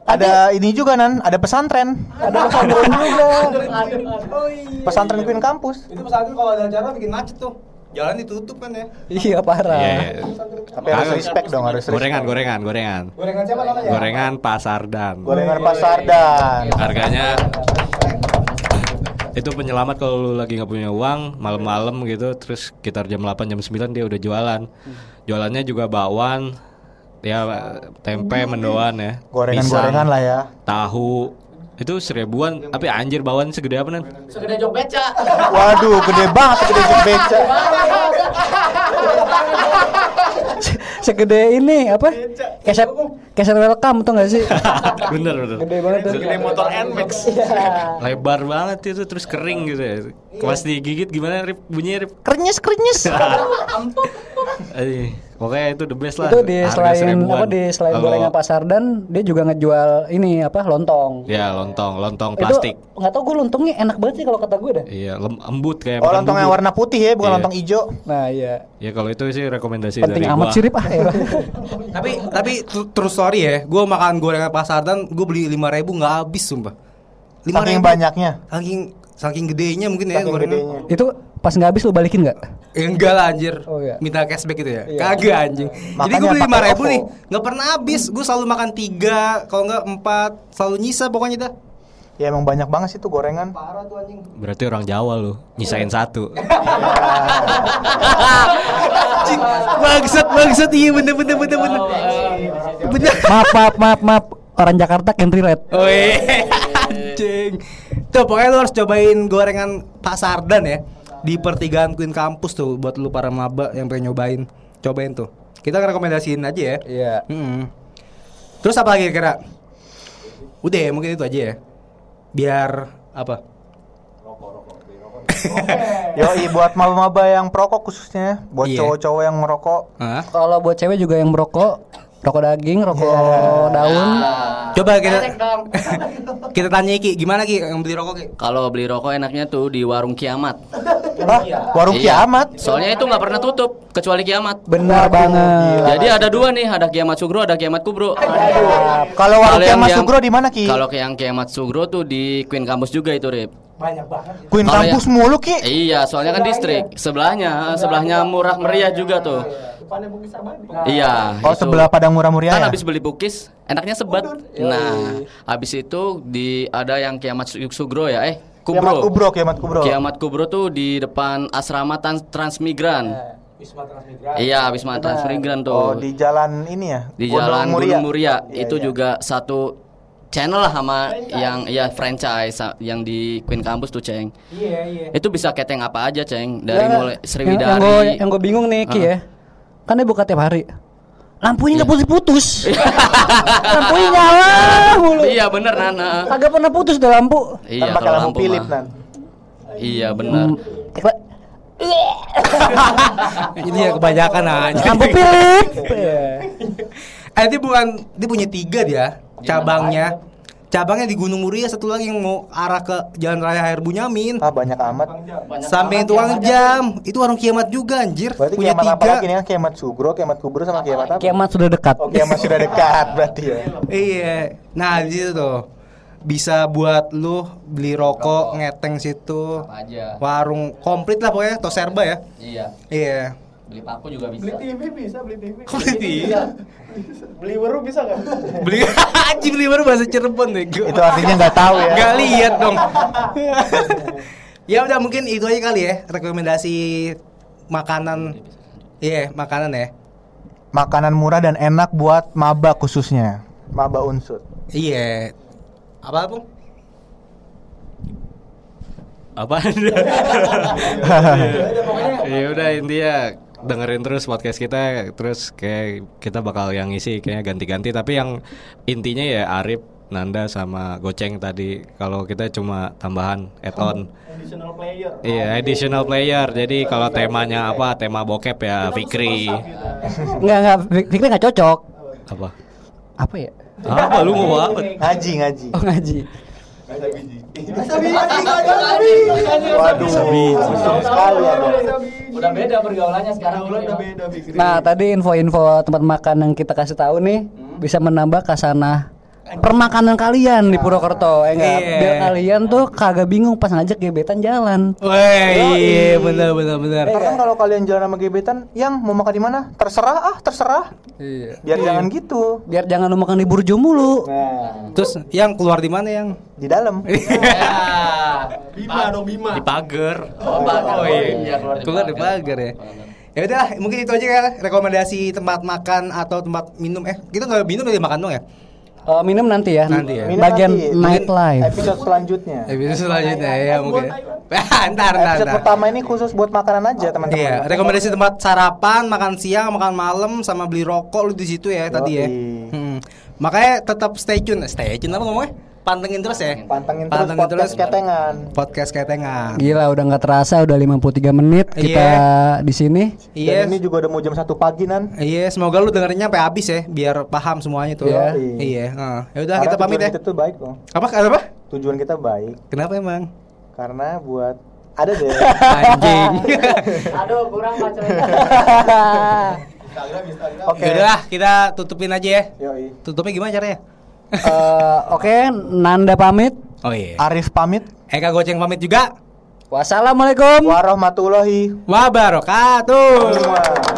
Ada ini juga nan, ada pesantren. Ada pesantren juga. Pesantren Queen kampus. Itu pesantren kalau ada acara bikin macet tuh. Jalan ditutup kan ya. Iya parah. Iya, iya. Tapi harus Kagak. respect dong, harus respect. Gorengan, gorengan, gorengan. Gorengan siapa namanya? Gorengan pasar dan. Gorengan pasar dan Harganya itu penyelamat kalau lu lagi nggak punya uang malam-malam gitu terus sekitar jam 8 jam 9 dia udah jualan jualannya juga bakwan ya tempe mendoan ya gorengan-gorengan lah ya. tahu itu seribuan tapi anjir bawaan segede apa nen Segede jok beca. Waduh, gede banget gede jok beca. Segede ini apa? Keset keset welcome tuh gak sih? <laughs> bener bener Gede banget tuh. Gede motor Nmax. lebar banget itu terus kering gitu ya pas digigit gimana rip bunyinya rip Krenyes krenyes. Aduh, <laughs> pokoknya itu the best lah itu di Harga selain seribuan. apa di selain Kalau- gorengan pasar dan dia juga ngejual ini apa lontong. ya lontong lontong plastik Itu nggak tau gue lontongnya enak banget sih kalau kata gue dah. iya lem- embut kayak Oh, lontong yang warna putih ya, bukan Iya. lontong hijau. Nah iya. Ya kalau itu sih rekomendasi Penting dari amat gua. sih Rip ah ya. <laughs> Tapi tapi true story ya, gue makan gorengan pasar dan gue beli lima ribu nggak habis sumpah. Lima Saking ribu. banyaknya. Saking saking gedenya mungkin ya Saking gorengan. gedenya. itu pas nggak habis lu balikin nggak? Ya, enggak lah anjir. Oh, iya. Minta cashback gitu ya. Iya. Kagak anjing. Jadi Makanya gue beli lima ribu nih, nggak pernah habis. Gue selalu makan tiga, kalau nggak empat, selalu nyisa pokoknya dah. Ya emang banyak banget sih tuh gorengan. Parah tuh anjing. Berarti orang Jawa lu, nyisain satu. <laughs> Anjing, bangsat bangsat iya bener bener bener bener. Bener. maaf maaf maaf maaf orang Jakarta can relate. Oh iya, <laughs> anjing. Tuh pokoknya lu harus cobain gorengan Pak Sardan ya di pertigaan Queen Campus tuh buat lu para maba yang pengen nyobain. Cobain tuh. Kita rekomendasiin aja ya. Iya. Mm-mm. Terus apa lagi kira? Udah ya, mungkin itu aja ya. Biar apa? <laughs> Yoi buat maba-maba yang perokok khususnya, buat Iya. cowok-cowok yang merokok. Hah? Kalau buat cewek juga yang merokok, rokok daging, rokok Iya. daun. Coba kita <laughs> kita tanya Ki, gimana Ki yang beli rokok Ki? Kalau beli rokok enaknya tuh di warung kiamat. Hah? Warung Iya. kiamat. Soalnya itu nggak pernah tutup kecuali kiamat. Benar banget. Jadi ada dua nih, ada kiamat sugro, ada kiamat kubro. Kalau warung kiamat yang- Sugro di mana Ki? Kalau yang kiamat sugro tuh di Queen Kampus juga itu, Rip. Queen kalau Campus yang- mulu Ki. Iya, soalnya kan distrik. Sebelahnya, sebelahnya murah meriah juga tuh. Iya. Oh itu. sebelah Padang Murah Meriah Kan ya? habis beli bukis, enaknya sebat. Nah, habis itu di ada yang kiamat Su- sugro ya, eh kubro. Kiamat Kubro, Kiamat Kubro. Kiamat kubro tuh di depan asrama trans Transmigran. Iya, Wisma Transmigran Oh tuh. di jalan ini ya? di Gunung Jalan Gunung Muria. Iya, itu iya. juga satu channel lah sama yang ya franchise yang di Queen Campus tuh, Ceng. Iya, iya. Itu bisa keteng apa aja, Ceng. Dari Nggak, mulai. Sriwidari. Yang, yang gue yang gue bingung nih Ki ya. Kan dia buka tiap hari. Lampunya nggak putus-putus. Lampunya <laughs> nyala mulu. Iya, bener Nana. Kagak pernah putus tuh lampu. Iya, Kan pakai kalau lampu lampu Philip nan. Iya, bener. Ikla- <laughs> Ini ya kebanyakan aja. Lampu Philip. <laughs> Eh, dia bukan dia punya tiga dia cabangnya. Cabangnya di Gunung Muria satu lagi yang mau arah ke Jalan Raya Air Bunyamin. Ah banyak amat. Samping tukang jam, itu warung kiamat juga anjir. Berarti punya kiamat apa tiga. lagi nih? kan? Kiamat Sugro, Kiamat Kubro sama Kiamat apa? Kiamat sudah dekat. Oh kiamat sudah dekat <laughs> berarti ya. Iya. Nah, di situ tuh bisa buat lu beli rokok, ngeteng situ. Apa aja. Warung komplit lah pokoknya, Toserba ya. Iya. Iya. Beli paku juga bisa. TV bisa beli TV. Komplit iya. Beli baru bisa nggak? Beli <laughs> aji beli baru bahasa Cirebon deh. Itu artinya nggak tahu ya. Gak lihat dong. <laughs> ya udah mungkin itu aja kali ya rekomendasi makanan. Iya, makanan ya. Makanan murah dan enak buat maba khususnya. Maba unsur. Iya. Apa pun? Apa? <laughs> ya udah intinya dengerin terus podcast kita terus kayak kita bakal yang isi kayaknya ganti-ganti. Tapi yang intinya ya Arif Nanda sama Goceng tadi. Kalau kita cuma tambahan add on. Additional player. iya additional player. Jadi kalau temanya apa tema bokep ya Fikri. Enggak enggak Fik- Fikri enggak cocok. apa? Apa ya? apa? Lu mau apa? Ngaji ngaji. Oh ngaji. Waduh. Unsur sekali ya. Udah beda pergaulannya sekarang. Udah beda Fikri. Nah, tadi info-info tempat makan yang kita kasih tahu nih bisa menambah kasanah permakanan kalian di Purwokerto ya enggak? Iya. Biar kalian tuh kagak bingung pas ngajak gebetan jalan. Wah, iya benar benar benar. Ntar kan kalau kalian jalan sama gebetan, yang mau makan di mana? Terserah ah, terserah. Iya. Biar jangan gitu. Biar jangan lu makan di burjo mulu. Nah, Terus yang keluar di mana yang? di dalam. <laughs> Bima dong Bima. Di pagar. Oh, Oh iya, Keluar di pagar ya. Ya udah, mungkin itu aja ya rekomendasi tempat makan atau tempat minum. Eh, kita nggak minum tapi makan dong ya? Eh, minum nanti ya. Nanti ya. Minum Bagian nanti. nightlife. Episode selanjutnya. Episode selanjutnya ya mungkin. <laughs> ntar, ntar, Episode pertama ini khusus buat makanan aja teman-teman. Iya, rekomendasi tempat sarapan, makan siang, makan malam, sama beli rokok lu di situ ya tadi ya. Hmm. Makanya tetap stay tune, stay tune apa ngomongnya? Pantengin terus ya. Pantengin terus podcast ketengan. podcast ketengan. Gila udah nggak terasa udah 53 menit kita di sini. Iya. Dan ini juga udah mau jam satu pagi nan. Iya, semoga lu dengerinnya sampai habis ya, biar paham semuanya tuh. Iya. Iya. heeh. Ya udah Karena kita pamit ya. Kita tuh baik loh. Apa? Apa? Tujuan kita baik Kenapa emang? karena buat ada deh. <laughs> Anjing. <laughs> Aduh kurang pacar. <laughs> Oke. Ya udah, kita tutupin aja ya. Yoi. Tutupnya gimana caranya? Eh, Oke, Nanda pamit. Oh iya. Arif pamit. Eka Goceng pamit juga. Wassalamualaikum. Warahmatullahi Wabarakatuh. wabarakatuh.